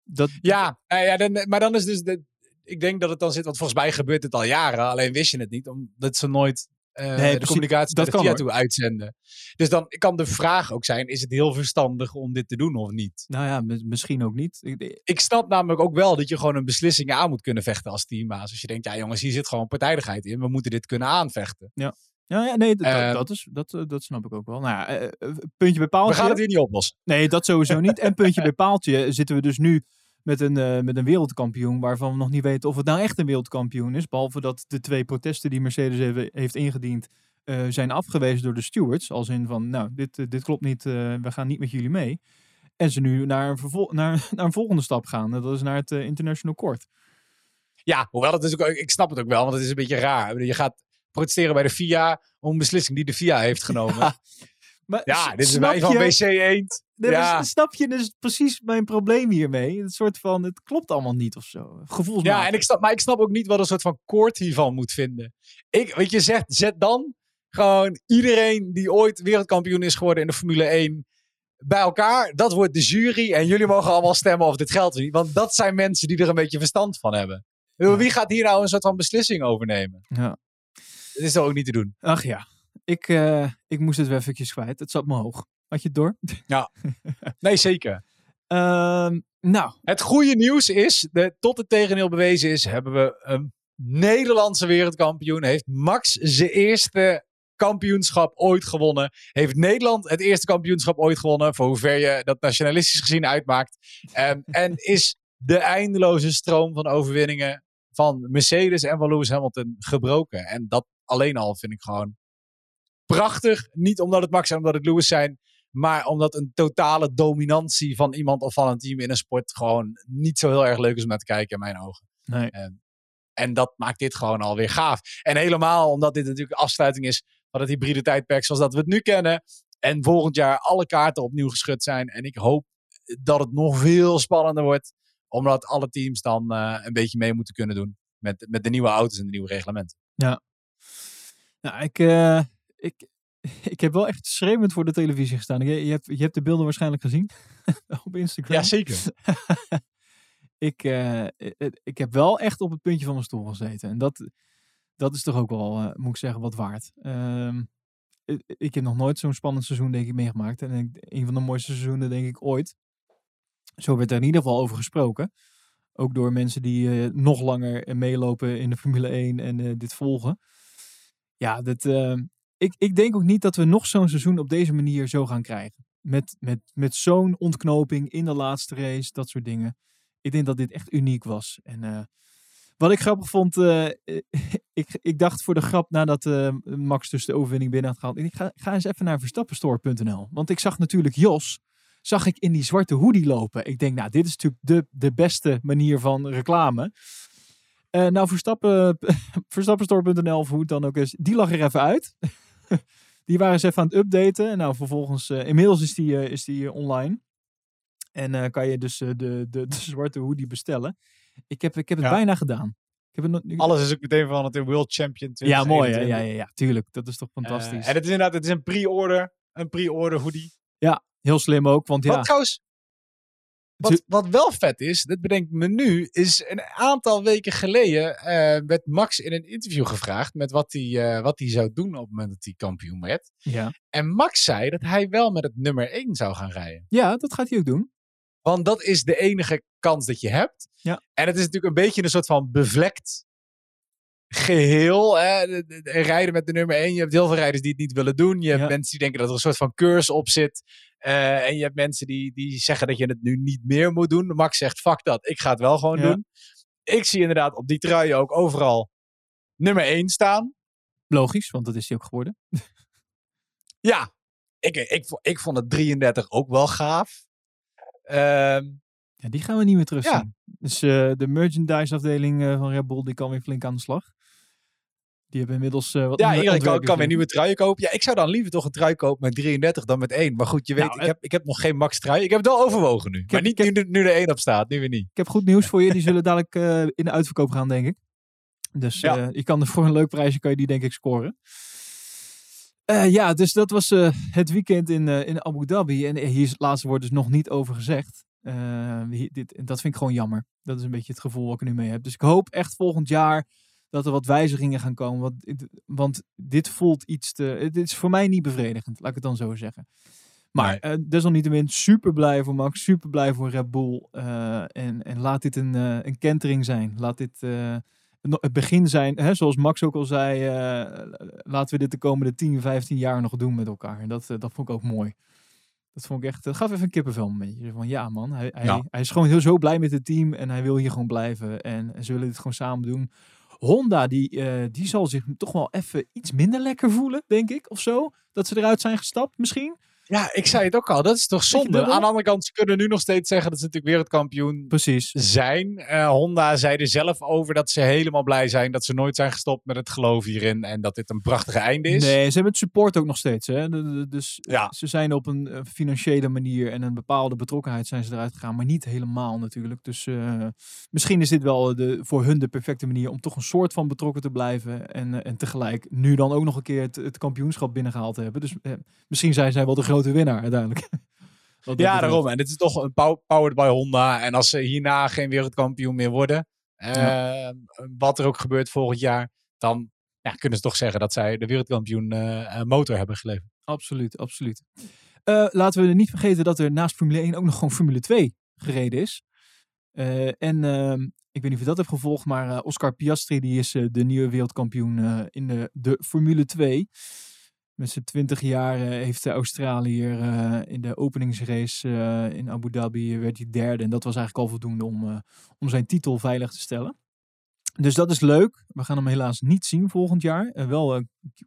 Dat, Ja, nou ja dan, maar dan is dus de. Ik denk dat het dan zit, want volgens mij gebeurt het al jaren, alleen wist je het niet, omdat ze nooit eh, de precies, communicatie dat naar de kan, toe uitzenden. Dus dan kan de vraag ook zijn: is het heel verstandig om dit te doen of niet? Nou ja, mi- misschien ook niet. Ik- Ik snap namelijk ook wel dat je gewoon een beslissing aan moet kunnen vechten als teambaas. Als je denkt, ja jongens, hier zit gewoon partijdigheid in, we moeten dit kunnen aanvechten. Ja, ja nee, d- dat, Ehm, dat, is, dat, eh, dat snap ik ook wel. Nou ja, eh, puntje bij We gaan het hier niet oplossen. Nee, dat sowieso niet. En puntje bij paaltje zitten we dus nu met een, eh, met een wereldkampioen waarvan we nog niet weten of het nou echt een wereldkampioen is. Behalve dat de twee protesten die Mercedes heeft, heeft ingediend eh, zijn afgewezen door de stewards. Als in van, nou, dit, eh, dit klopt niet, we gaan niet met jullie mee. En ze nu naar een, vervol- naar, naar een volgende stap gaan. En Dat is naar het International Court. Ja, hoewel het is ook, ik snap het ook wel, want het is een beetje raar. Je gaat protesteren bij de FIA om een beslissing die de FIA heeft genomen. Ja, Maar s- dit is wij van WC Eend. Ja. s- Snap je dus precies mijn probleem hiermee? Het soort van, het klopt allemaal niet of zo. Gevoelsmatig. Ja, en ik snap, maar ik snap ook niet wat een soort van koord hiervan moet vinden. Ik, weet je, zet, zet dan gewoon iedereen die ooit wereldkampioen is geworden in de Formule 1 bij elkaar. Dat wordt de jury en jullie mogen allemaal stemmen of dit geldt of niet. Want dat zijn mensen die er een beetje verstand van hebben. Wie gaat hier nou een soort van beslissing over nemen? Ja. Dat is toch ook niet te doen? Ach ja, ik, eh, ik moest het weer eventjes kwijt. Het zat me hoog. Had je het door? Nee, zeker. Ehm, nou, Het goede nieuws is, de, tot het tegendeel bewezen is, hebben we een Nederlandse wereldkampioen. Heeft Max zijn eerste kampioenschap ooit gewonnen. Heeft Nederland het eerste kampioenschap ooit gewonnen. Voor hoever je dat nationalistisch gezien uitmaakt. Ehm, en is de eindeloze stroom van overwinningen van Mercedes en van Lewis Hamilton gebroken. En dat alleen al vind ik gewoon prachtig. Niet omdat het Max en omdat het Lewis zijn. Maar omdat een totale dominantie van iemand of van een team in een sport gewoon niet zo heel erg leuk is om naar te kijken in mijn ogen. nee. En dat maakt dit gewoon alweer gaaf. En helemaal omdat dit natuurlijk afsluiting is van het hybride tijdperk zoals dat we het nu kennen. En volgend jaar alle kaarten opnieuw geschud zijn. En ik hoop dat het nog veel spannender wordt. Omdat alle teams dan eh, een beetje mee moeten kunnen doen. Met, met de nieuwe auto's en de nieuwe reglementen. Nou, ik, eh, ik, ik heb wel echt schreeuwend voor de televisie gestaan. Je, je, hebt, je hebt de beelden waarschijnlijk gezien op Instagram. Ja, zeker. ik, eh, ik- ik heb wel echt op het puntje van mijn stoel gezeten. En dat, dat is toch ook wel, eh, moet ik zeggen, wat waard. Ehm, ik, heb nog nooit zo'n spannend seizoen, denk ik, meegemaakt. En een van de mooiste seizoenen, denk ik, ooit. Zo werd er in ieder geval over gesproken. Ook door mensen die eh, nog langer eh, meelopen in de Formule 1 en eh, dit volgen. Ja, dat, eh, ik, ik denk ook niet dat we nog zo'n seizoen op deze manier zo gaan krijgen. Met, met, met zo'n ontknoping in de laatste race, dat soort dingen. Ik denk dat dit echt uniek was. En eh, wat ik grappig vond, eh, ik, ik dacht voor de grap nadat eh, Max dus de overwinning binnen had gehaald. Ik ga, eens even naar verstappenstore.nl. Want ik zag natuurlijk Jos, zag ik in die zwarte hoodie lopen. Ik denk, nou, dit is natuurlijk de, de beste manier van reclame. Eh, nou, Verstappen, Verstappenstore.nl, of hoe het dan ook is, die lag er even uit. die waren eens even aan het updaten. En nou, vervolgens, eh, inmiddels is die, eh, is die eh, online. En kan je dus de, de, de zwarte hoodie bestellen. Ik heb, ik heb het Ja. bijna gedaan. Ik heb het nog, Alles is ook meteen van het World Champion ja, mooi hè? 2021. Ja, ja, ja, tuurlijk. Dat is toch fantastisch. en het is inderdaad het is een pre-order. Een pre-order hoodie. Heel slim ook, want ja. Wat trouwens, Ze- wat, wat wel vet is, dat bedenkt me nu, is een aantal weken geleden eh, werd Max in een interview gevraagd met wat hij, eh, wat hij zou doen op het moment dat hij kampioen werd. Ja. En Max zei dat hij wel met het nummer 1 zou gaan rijden. ja, dat gaat hij ook doen. Want dat is de enige kans dat je hebt. Ja. En het is natuurlijk een beetje een soort van bevlekt geheel. Hè? De- de- de- Rijden met de nummer 1. Je hebt heel veel rijders die het niet willen doen. Je hebt Ja. mensen die denken dat er een soort van curse op zit. Eh, en je hebt mensen die, die zeggen dat je het nu niet meer moet doen. Max zegt, fuck dat, ik ga het wel gewoon Ja. doen. Ik zie inderdaad op die trui ook overal nummer 1 staan. Logisch, want dat is hij ook geworden. Ja, ik, ik, ik vond het 33 ook wel gaaf. Ehm, Ja, die gaan we niet meer terugzien. Dus eh, de merchandise afdeling eh, van Red Bull, die kan weer flink aan de slag. Die hebben inmiddels eh, wat Ja, iedereen kan, kan weer nieuwe truien kopen. Ja, ik zou dan liever toch een trui kopen met 33 dan met 1. Maar goed, je weet, Nou, ik, eh, heb, ik heb nog geen max trui. Ik heb het wel overwogen nu. maar niet heb- nu, nu er 1 op staat, nu weer niet. Ik heb goed nieuws voor je. Die zullen dadelijk eh, in de uitverkoop gaan, denk ik. Dus Ja. je kan er voor een leuk prijsje kan je die denk ik scoren. Ja, dus dat was het weekend in, in Abu Dhabi. En hier is het laatste woord dus nog niet over gezegd. Hier- dit, dat vind ik gewoon jammer. Dat is een beetje het gevoel wat ik nu mee heb. Dus ik hoop echt volgend jaar dat er wat wijzigingen gaan komen. Want, dit- want dit voelt iets te... Dit is voor mij niet bevredigend, laat ik het dan zo zeggen. Maar Nee. eh, desalniettemin super blij voor Max, super blij voor Red Bull. eh, en, en laat dit een, eh, een kentering zijn. Laat dit het begin zijn, hè, zoals Max ook al zei. laten we dit de komende 10, 15 jaar nog doen met elkaar. En dat, dat vond ik ook mooi. Dat vond ik echt, dat gaf even een kippenvel momentje. Van ja man, hij, hij, Ja. hij is gewoon heel zo blij met het team en hij wil hier gewoon blijven. En, ze willen dit gewoon samen doen. Honda, die, eh, die zal zich toch wel even iets minder lekker voelen, denk ik, of zo. Dat ze eruit zijn gestapt, misschien. Ja, ik zei het ook al. Dat is toch zonde. Aan de andere kant, ze kunnen nu nog steeds zeggen dat ze natuurlijk wereldkampioen Precies. zijn. Eh, Honda zei er zelf over dat ze helemaal blij zijn dat ze nooit zijn gestopt met het geloof hierin. En dat dit een prachtige einde is. Nee, ze hebben het support ook nog steeds. Hè? Dus Ja. ze zijn op een eh, financiële manier en een bepaalde betrokkenheid zijn ze eruit gegaan. Maar niet helemaal natuurlijk. Dus eh, misschien is dit wel de, voor hun de perfecte manier om toch een soort van betrokken te blijven. En, en tegelijk nu dan ook nog een keer het, het kampioenschap binnengehaald te hebben. Dus misschien zijn zij wel de grote winnaar uiteindelijk. Ja, daarom. En dit is toch een pow- powered by Honda. En als ze hierna geen wereldkampioen meer worden, uh, wat er ook gebeurt volgend jaar, dan ja, kunnen ze toch zeggen dat zij de wereldkampioen uh, motor hebben geleverd. Absoluut, absoluut. laten we niet vergeten dat er naast Formule 1 ook nog gewoon Formule 2 gereden is. en ehm, ik weet niet of je dat hebt gevolgd, maar Oscar Piastri die is de nieuwe wereldkampioen in de, de Formule 2. Met zijn 20 jaar heeft de Australiër uh, in de openingsrace uh, in Abu Dhabi werd hij derde. En dat was eigenlijk al voldoende om, om zijn titel veilig te stellen. Dus dat is leuk. We gaan hem helaas niet zien volgend jaar. En wel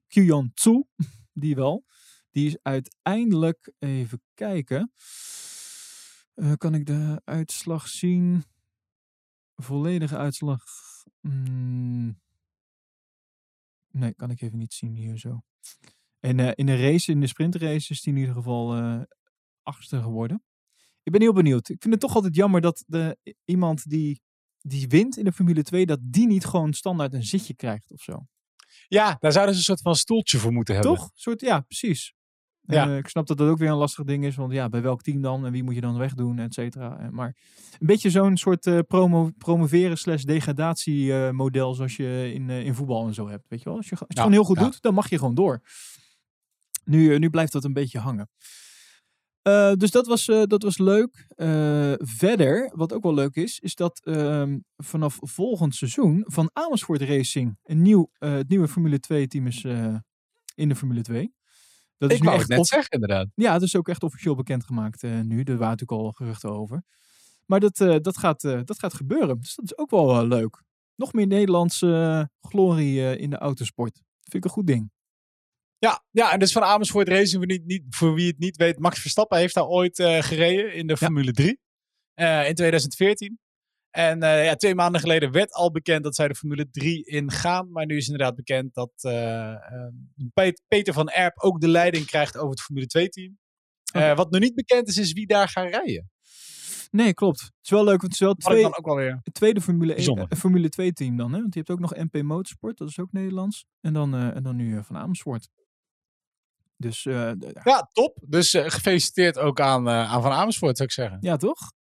Kyuan Tsu, die wel. Die is uiteindelijk, even kijken. kan ik de uitslag zien? Volledige uitslag. Mm. Nee, kan ik even niet zien hier zo. En uh, in de race, in de sprintrace, is hij in ieder geval uh, achtste geworden. Ik ben heel benieuwd. Ik vind het toch altijd jammer dat de, iemand die, die wint in de Formule 2, dat die niet gewoon standaard een zitje krijgt of zo. Ja, daar zouden ze een soort van stoeltje voor moeten hebben. Toch? Een soort, ja, precies. Ja. Uh, ik snap dat dat ook weer een lastig ding is. Want ja, bij welk team dan? En wie moet je dan wegdoen? Et cetera. Maar een beetje zo'n soort uh, promo, promoveren slash degradatie uh, model zoals je in, in voetbal en zo hebt. Weet je wel? Als je, als je het gewoon heel goed doet, dan mag je gewoon door. Nu, eh, nu blijft dat een beetje hangen. Uh, dus dat was, uh, dat was leuk. Uh, verder, wat ook wel leuk is, is dat ehm, vanaf volgend seizoen van Amersfoort Racing een nieuw, het nieuwe Formule 2 team is in de Formule 2. Dat Ik is wou het net zeggen, inderdaad. Ja, dat is ook echt officieel bekendgemaakt nu. Er waren natuurlijk al geruchten over. Maar dat, dat, gaat, dat gaat gebeuren. Dus dat is ook wel leuk. Nog meer Nederlandse glorie in de autosport. Dat vind ik een goed ding. Ja, ja, en dus van Amersfoort Racing, voor, niet, niet, voor wie het niet weet, Max Verstappen heeft daar ooit uh, gereden in de Formule 3 uh, in 2014. En uh, ja, twee maanden geleden werd al bekend dat zij de Formule 3 ingaan. Maar nu is inderdaad bekend dat Peter van Erp ook de leiding krijgt over het Formule 2-team. Okay. Wat nog niet bekend is, is wie daar gaat rijden. Nee, klopt. Het is wel leuk, want het is wel twee, dan ook wel weer het tweede Formule, 1, Formule 2 team dan. Hè? Want je hebt ook nog MP Motorsport, dat is ook Nederlands. En dan, en dan nu van Amersfoort. Dus, uh, ja, top. Dus uh, gefeliciteerd ook aan, uh, aan Van Amersfoort, zou ik zeggen. Ja, toch?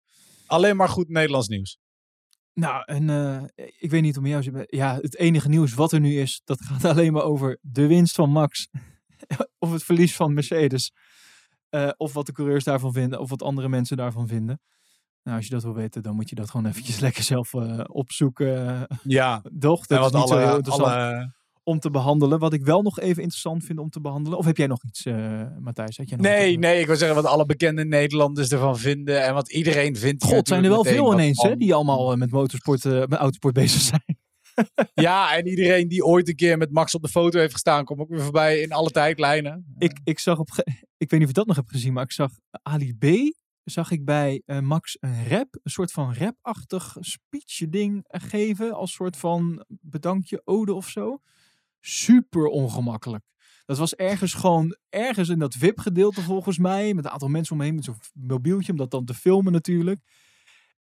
Alleen maar goed Nederlands nieuws. Nou, en ik weet niet om jou... Ja, het enige nieuws wat er nu is, dat gaat alleen maar over de winst van Max. of het verlies van Mercedes. of wat de coureurs daarvan vinden, of wat andere mensen daarvan vinden. Nou, als je dat wil weten, dan moet je dat gewoon eventjes lekker zelf opzoeken. Ja. Doch, dat is niet alle, zo interessant. Alle om te behandelen. Wat ik wel nog even interessant vind om te behandelen. Of heb jij nog iets, uh, Matthijs? Had jij nog nee, nee, ik wil zeggen wat alle bekende Nederlanders ervan vinden. En wat iedereen vindt. God, zijn er wel veel ineens, hè? Die allemaal uh, met motorsport, uh, met autosport bezig zijn. ja, en iedereen die ooit een keer met Max op de foto heeft gestaan, komt ook weer voorbij in alle tijdlijnen. Ik, ik zag op, ik weet niet of je dat nog hebt gezien, maar ik zag Ali B. Zag ik bij Max een rap, een soort van rapachtig speech ding geven. Als soort van bedankje, ode of zo super ongemakkelijk. Dat was ergens gewoon, ergens in dat VIP-gedeelte volgens mij, met een aantal mensen omheen, met zo'n mobieltje, om dat dan te filmen natuurlijk.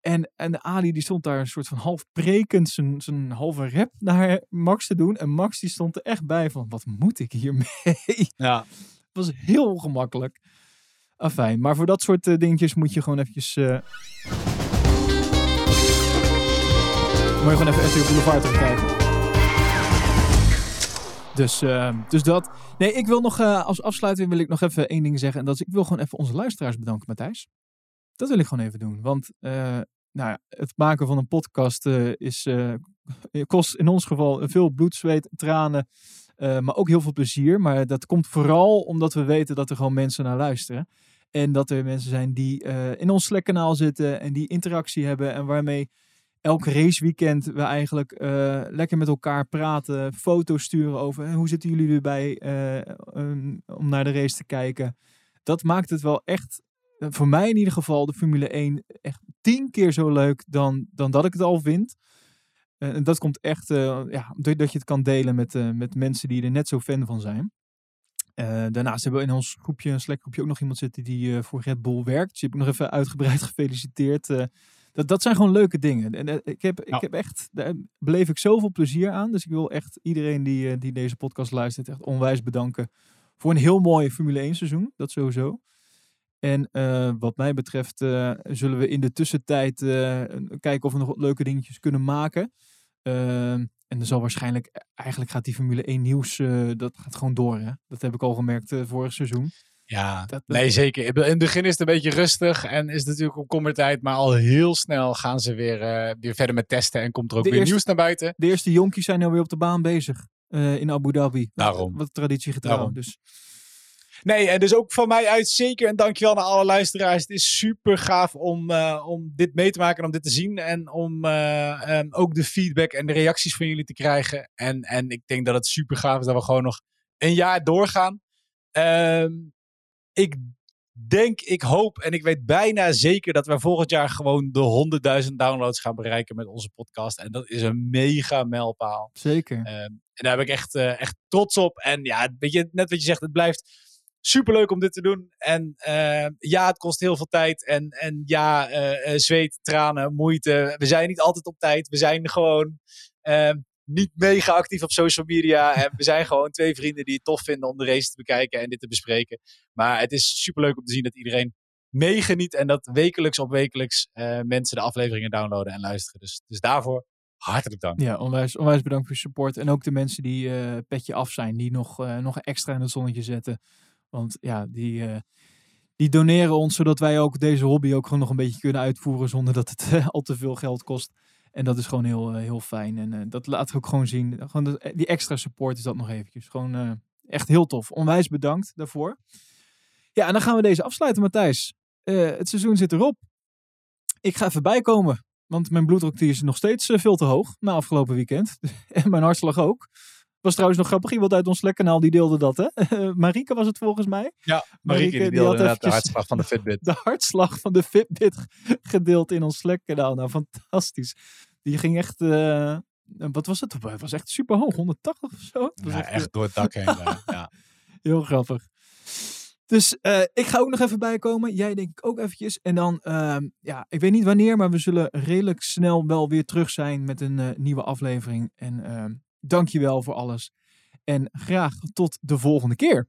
En, en Ali die stond daar een soort van half prekend zijn, zijn halve rap naar Max te doen. En Max die stond er echt bij van, wat moet ik hiermee? Ja. Het was heel ongemakkelijk. Afijn, maar voor dat soort uh, dingetjes moet je gewoon eventjes... Uh... Moet je gewoon even RTL Boulevard kijken. Dus, uh, dus dat. Nee, ik wil nog uh, als afsluiting wil ik nog even één ding zeggen. En dat is, ik wil gewoon even onze luisteraars bedanken, Matthijs. Dat wil ik gewoon even doen. Want uh, nou ja, het maken van een podcast is, kost in ons geval veel bloed, zweet, tranen. maar ook heel veel plezier. Maar dat komt vooral omdat we weten dat er gewoon mensen naar luisteren. En dat er mensen zijn die in ons Slack-kanaal zitten en die interactie hebben. En waarmee elk raceweekend we eigenlijk uh, lekker met elkaar praten, foto's sturen over hoe zitten jullie erbij uh, om naar de race te kijken. Dat maakt het wel echt, eh, voor mij in ieder geval, de Formule 1 echt tien keer zo leuk dan, dan dat ik het al vind. en dat komt echt ja, doordat je het kan delen met, met mensen die er net zo fan van zijn. daarnaast hebben we in ons groepje, een Slack groepje, ook nog iemand zitten die voor Red Bull werkt. Dus die heb ik nog even uitgebreid gefeliciteerd dat, dat zijn gewoon leuke dingen. En uh, ik, heb, ik heb echt, daar beleef ik zoveel plezier aan. Dus ik wil echt iedereen die, uh, die deze podcast luistert echt onwijs bedanken voor een heel mooi Formule 1 seizoen. Dat sowieso. En eh, wat mij betreft eh, zullen we in de tussentijd eh, kijken of we nog wat leuke dingetjes kunnen maken. Ehm, en er zal waarschijnlijk, eigenlijk gaat die Formule 1 nieuws, eh, dat gaat gewoon door. Hè? Dat heb ik al gemerkt eh, vorig seizoen. Ja, Dat- nee zeker. In het begin is het een beetje rustig en is het natuurlijk komkommertijd. Maar al heel snel gaan ze weer, eh, weer verder met testen en komt er ook weer eerste- nieuws naar buiten. De eerste jonkies zijn alweer op de baan bezig eh, in Abu Dhabi. Daarom. Wat traditiegetrouw. Daarom. Dus Nee, en dus ook van mij uit zeker. En dankjewel naar alle luisteraars. Het is super gaaf om, eh, om dit mee te maken en om dit te zien. En om eh, ehm, ook de feedback en de reacties van jullie te krijgen. En, en ik denk dat het super gaaf is dat we gewoon nog een jaar doorgaan. Ehm, ik denk, ik hoop en ik weet bijna zeker dat we volgend jaar gewoon de 100.000 downloads gaan bereiken met onze podcast. En dat is een mega mijlpaal. zeker. Ehm, en daar ben ik echt, eh, echt trots op. En ja, weet je, net wat je zegt, het blijft superleuk om dit te doen. En ehm, ja, het kost heel veel tijd. En, en ja, eh, eh, zweet, tranen, moeite. We zijn niet altijd op tijd. We zijn gewoon ehm, niet mega actief op social media. En we zijn gewoon twee vrienden die het tof vinden om de race te bekijken en dit te bespreken. Maar het is superleuk om te zien dat iedereen meegeniet. En dat wekelijks op wekelijks eh, mensen de afleveringen downloaden en luisteren. Dus, dus daarvoor hartelijk dank. Ja, onwijs, onwijs bedankt voor je support. En ook de mensen die eh petje af zijn, die nog, eh, nog extra in het zonnetje zetten. Want ja, die, die doneren ons zodat wij ook deze hobby ook gewoon nog een beetje kunnen uitvoeren zonder dat het al te veel geld kost. En dat is gewoon heel, eh, heel fijn. En eh, dat we ook gewoon zien. Gewoon dat- die extra support is dat nog eventjes. Gewoon eh, echt heel tof. Onwijs bedankt daarvoor. Ja, en dan gaan we deze afsluiten, Matthijs. Eh, het seizoen zit erop. Ik ga even bijkomen. Want mijn bloeddruk die is nog steeds eh, veel te hoog na afgelopen weekend. en mijn hartslag ook. Was trouwens nog grappig. Iemand uit ons Slack-kanaal die deelde dat, hè? Marieke was het volgens mij. Ja, Marieke, die die deelde had de hartslag van de Fitbit. De hartslag van de Fitbit gedeeld in ons Slack-kanaal. Nou, fantastisch. Die ging echt... eh, wat was het? Het was echt super hoog. 180 of zo. Ja, eh, echt door het dak heen. ja. ja. Heel grappig. Dus eh, ik ga ook nog even bijkomen. Jij denk ik ook eventjes. En dan, ehm, ja, ik weet niet wanneer, maar we zullen redelijk snel wel weer terug zijn met een eh, nieuwe aflevering. En ehm dank je wel voor alles. En graag tot de volgende keer.